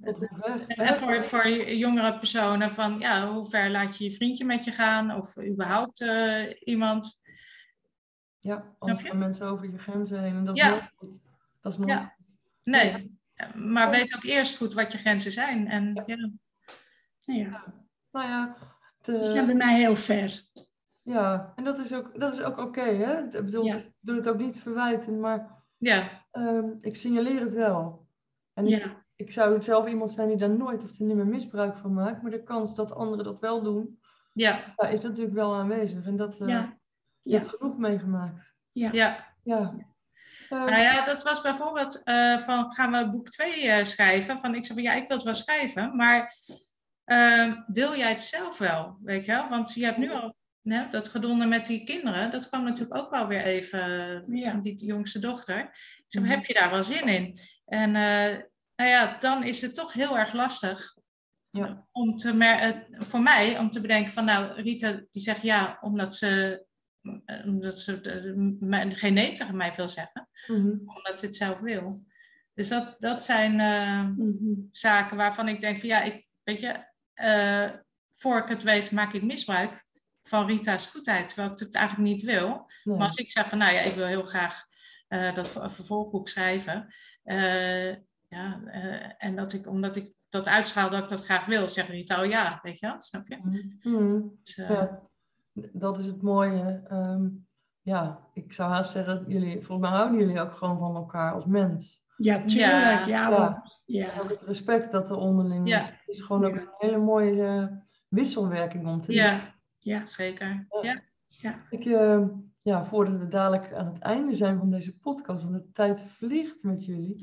en voor, voor jongere personen van, ja, hoe ver laat je je vriendje met je gaan? Of überhaupt eh, iemand. Ja, anders je? gaan mensen over je grenzen heen en dat is Ja. nooit. Dat is nooit Ja. goed. Nee, maar weet ook eerst goed wat je grenzen zijn. En ja, ja. Nou ja, het, eh, zijn bij mij heel ver. Ja, en dat is ook, dat is ook oké, hè? Ik bedoel, Ja. ik doe het ook niet verwijten, maar ja, ehm, ik signaleer het wel. En ik, Ja, ik zou zelf iemand zijn die daar nooit of er niet meer misbruik van maakt, maar de kans dat anderen dat wel doen, ja, ja, is natuurlijk wel aanwezig. En dat, eh ja, ja, hebt genoeg meegemaakt. ja. ja. Ja. Eh, Nou ja, dat was bijvoorbeeld eh, van gaan we boek 2 schrijven? Van ik zei van ja, ik wil het wel schrijven, maar eh, wil jij het zelf wel? Weet je wel? Want je hebt nu al hè, dat gedonder met die kinderen, dat kwam natuurlijk ook wel weer even, Ja. die jongste dochter. Mhm. heb je daar wel zin in? En eh, nou ja, dan is het toch heel erg lastig Ja. om te mer- eh, voor mij om te bedenken van nou, Rita die zegt ja, omdat ze, eh, omdat ze eh, geen nee tegen mij wil zeggen mhm. omdat ze het zelf wil. Dus dat, dat zijn eh, Mhm. zaken waarvan ik denk van ja, ik, weet je, eh, voor ik het weet maak ik misbruik van Rita's goedheid, terwijl ik het eigenlijk niet wil. Nee. Maar als ik zeg van nou ja, ik wil heel graag eh, dat ver- vervolgboek schrijven, eh, ja, eh, en dat ik, omdat ik dat uitstraal dat ik dat graag wil, zegt Rita oh ja, weet je wel, snap je? Mhm. Mhm. Dus, eh, Ja, dat is het mooie. Ehm, ja, ik zou haast zeggen, jullie, volgens mij houden jullie ook gewoon van elkaar als mens. Ja, tuurlijk. Ja, Ja. ja. het respect dat er onderling is. Ja. Het is gewoon ook een hele mooie wisselwerking om te doen. ja, ja. zeker. Ja. Ja. Ik, eh, ja, voordat we dadelijk aan het einde zijn van deze podcast, want de tijd vliegt met jullie.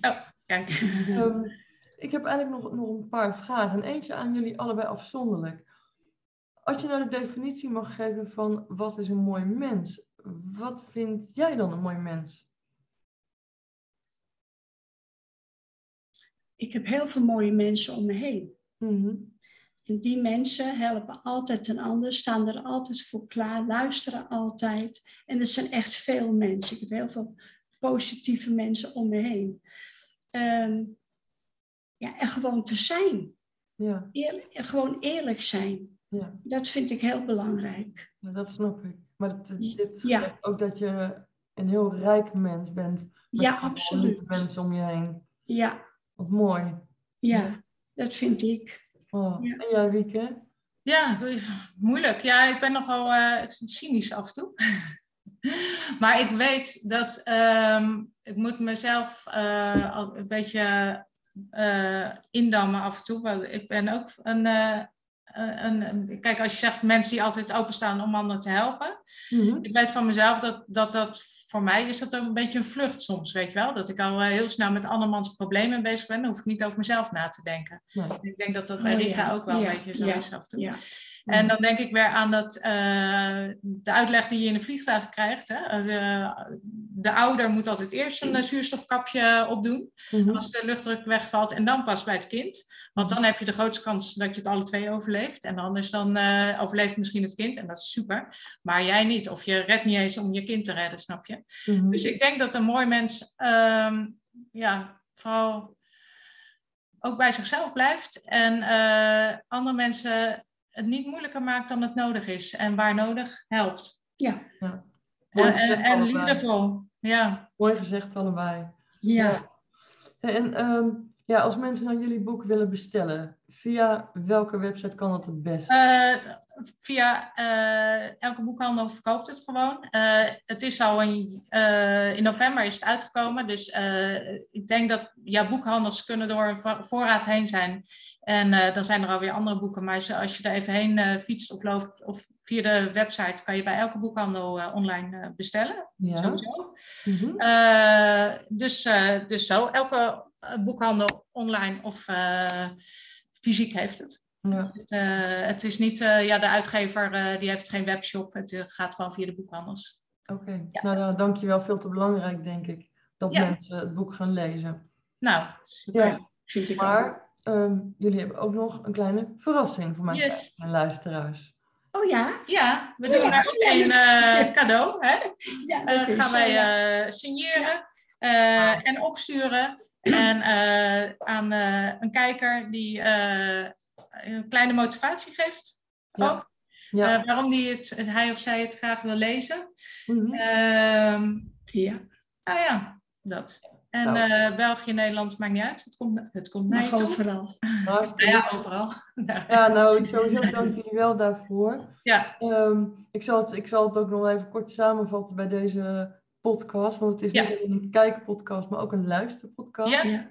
Kijk. Ehm, ik heb eigenlijk nog, nog een paar vragen. En eentje aan jullie allebei afzonderlijk. Als je nou de definitie mag geven van wat is een mooi mens, wat vind jij dan een mooi mens? Ik heb heel veel mooie mensen om me heen. Mhm. En die mensen helpen altijd een ander, staan er altijd voor klaar, luisteren altijd. En er zijn echt veel mensen. Ik heb heel veel positieve mensen om me heen. Ehm, ja, en gewoon te zijn. Ja, Eer- gewoon eerlijk zijn. ja, Dat vind ik heel belangrijk. ja, dat snap ik. Maar het, dit Ja. zegt ook dat je een heel rijk mens bent. Ja, absoluut. mensen om je heen. Ja, Wat mooi. ja, dat vind ik. Oh. Ja. En jij, Wieke? Ja, moeilijk. Ja, ik ben nogal eh, cynisch af en toe. maar ik weet dat ehm, ik moet mezelf al een beetje eh, indammen af en toe. Want ik ben ook een, een, een- Kijk, als je zegt mensen die altijd openstaan om anderen te helpen. Mhm. Ik weet van mezelf dat dat, dat voor mij is dat ook een beetje een vlucht soms, weet je wel. Dat ik al heel snel met andermans problemen bezig ben. Dan hoef ik niet over mezelf na te denken. Ik denk dat dat bij Oh, Rita ja. ook wel Ja, een beetje zo ja, is af en toe. En dan denk ik weer aan dat, eh, de uitleg die je in een vliegtuig krijgt. Hè? De, de ouder moet altijd eerst een eh, zuurstofkapje opdoen Mhm. als de luchtdruk wegvalt en dan pas bij het kind. Want dan heb je de grootste kans dat je het alle twee overleeft. En anders dan eh, overleeft misschien het kind en dat is super. Maar jij niet. Of je redt niet eens om je kind te redden, snap je? Mhm. Dus ik denk dat een mooi mens ehm, ja, vooral ook bij zichzelf blijft. En eh, andere mensen het niet moeilijker maakt dan het nodig is. En waar nodig, helpt. Ja. Ja. En, en, liefdevol. Ja. Mooi gezegd allebei. Ja. En ehm, ja, als mensen nou jullie boek willen bestellen, via welke website kan dat het best? Eh, via eh, elke boekhandel verkoopt het gewoon. Eh, het is al in, eh, in november is het uitgekomen. Dus ik denk dat ja, boekhandels kunnen door een vo- voorraad heen zijn. En dan zijn er alweer andere boeken. Maar als je er even heen fietst of loopt of via de website, kan je bij elke boekhandel online bestellen. ja. Sowieso. Mhm. Dus, dus zo, elke boekhandel online of fysiek heeft het. Ja. Het, eh, het is niet, eh, ja, de uitgever eh, die heeft geen webshop. Het gaat gewoon via de boekhandels. Oké, Ja. nou nou, dankjewel. Veel te belangrijk, denk ik, dat Ja. mensen het boek gaan lezen. Nou, super. Ja, Vind ik maar ehm, jullie hebben ook nog een kleine verrassing voor mijn Yes. kijkers en luisteraars. Oh ja? Ja, we doen daar ook een eh, cadeau. Hè? Ja, Eh, dat is gaan wij eh, signeren eh, en opsturen. En eh, aan eh, een kijker die eh, een kleine motivatie geeft. Ja. Ook. Ja. Eh, waarom die het, hij of zij het graag wil lezen. Ehm, Ja. nou ja, dat. En Nou. eh, België, Nederland, maakt niet uit. Het komt, het komt naar je toe. overal. Nou ja, overal. Ja. Ja, nou, sowieso dank jullie wel daarvoor. Ja, Ehm, ik, zal het, ik zal het ook nog even kort samenvatten bij deze podcast. Want het is Ja. niet alleen een kijkpodcast, maar ook een luisterpodcast. Ja.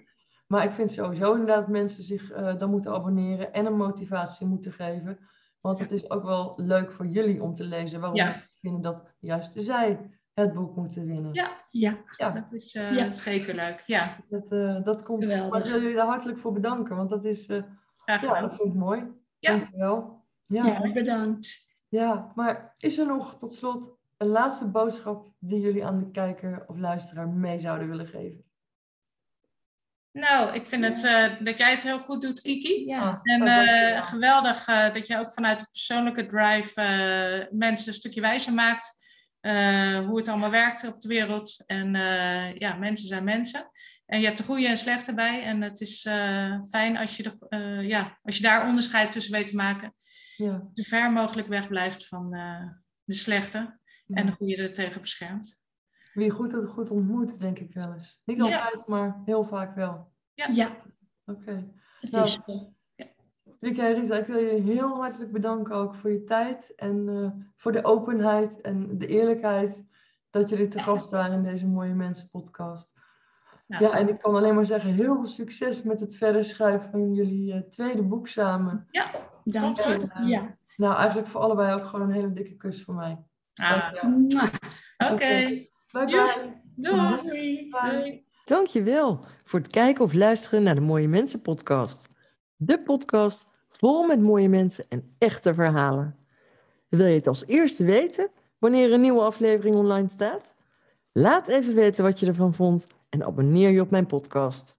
Maar ik vind sowieso inderdaad dat mensen zich eh, dan moeten abonneren en een motivatie moeten geven. Want het is ook wel leuk voor jullie om te lezen waarom Ja. ze vinden dat juist zij het boek moeten winnen. Ja. Ja. Ja, dat is eh, Ja. zeker leuk. Ja, dat, eh, dat komt. Geweldig. Maar ik wil jullie daar hartelijk voor bedanken, want dat is, graag ja, dat vind ik mooi. Ja. Dankjewel. Ja. ja, bedankt. ja, maar is er nog tot slot een laatste boodschap die jullie aan de kijker of luisteraar mee zouden willen geven? Nou, ik vind het eh, dat jij het heel goed doet, Kiki. Ja. En Oh, eh, dankjewel. geweldig eh, dat je ook vanuit de persoonlijke drive eh, mensen een stukje wijzer maakt. eh, hoe het allemaal werkt op de wereld. En eh, ja, mensen zijn mensen. En je hebt de goede en slechte bij. En het is eh, fijn als je, de, eh, ja, als je daar onderscheid tussen weet te maken. Ja. Zo ver mogelijk wegblijft van eh, de slechte. En de goede er tegen beschermt. Wie goed het goed ontmoet, denk ik wel eens. Niet Ja. altijd, maar heel vaak wel. Ja, Oké. het Nou, is zo. En Rita, ik wil jullie heel hartelijk bedanken ook voor je tijd en eh, voor de openheid en de eerlijkheid dat jullie te gast waren in deze Mooie Mensen podcast. Nou, Ja, en ik kan alleen maar zeggen, heel veel succes met het verder schrijven van jullie eh, tweede boek samen. Dank Goed. je. Ja. Nou, eigenlijk voor allebei ook gewoon een hele dikke kus van mij. ah. Oké, Bye bye. doei. Doei. doei. Dankjewel voor het kijken of luisteren naar de Mooie Mensen podcast. De podcast vol met mooie mensen en echte verhalen. Wil je het als eerste weten wanneer een nieuwe aflevering online staat? Laat even weten wat je ervan vond en abonneer je op mijn podcast.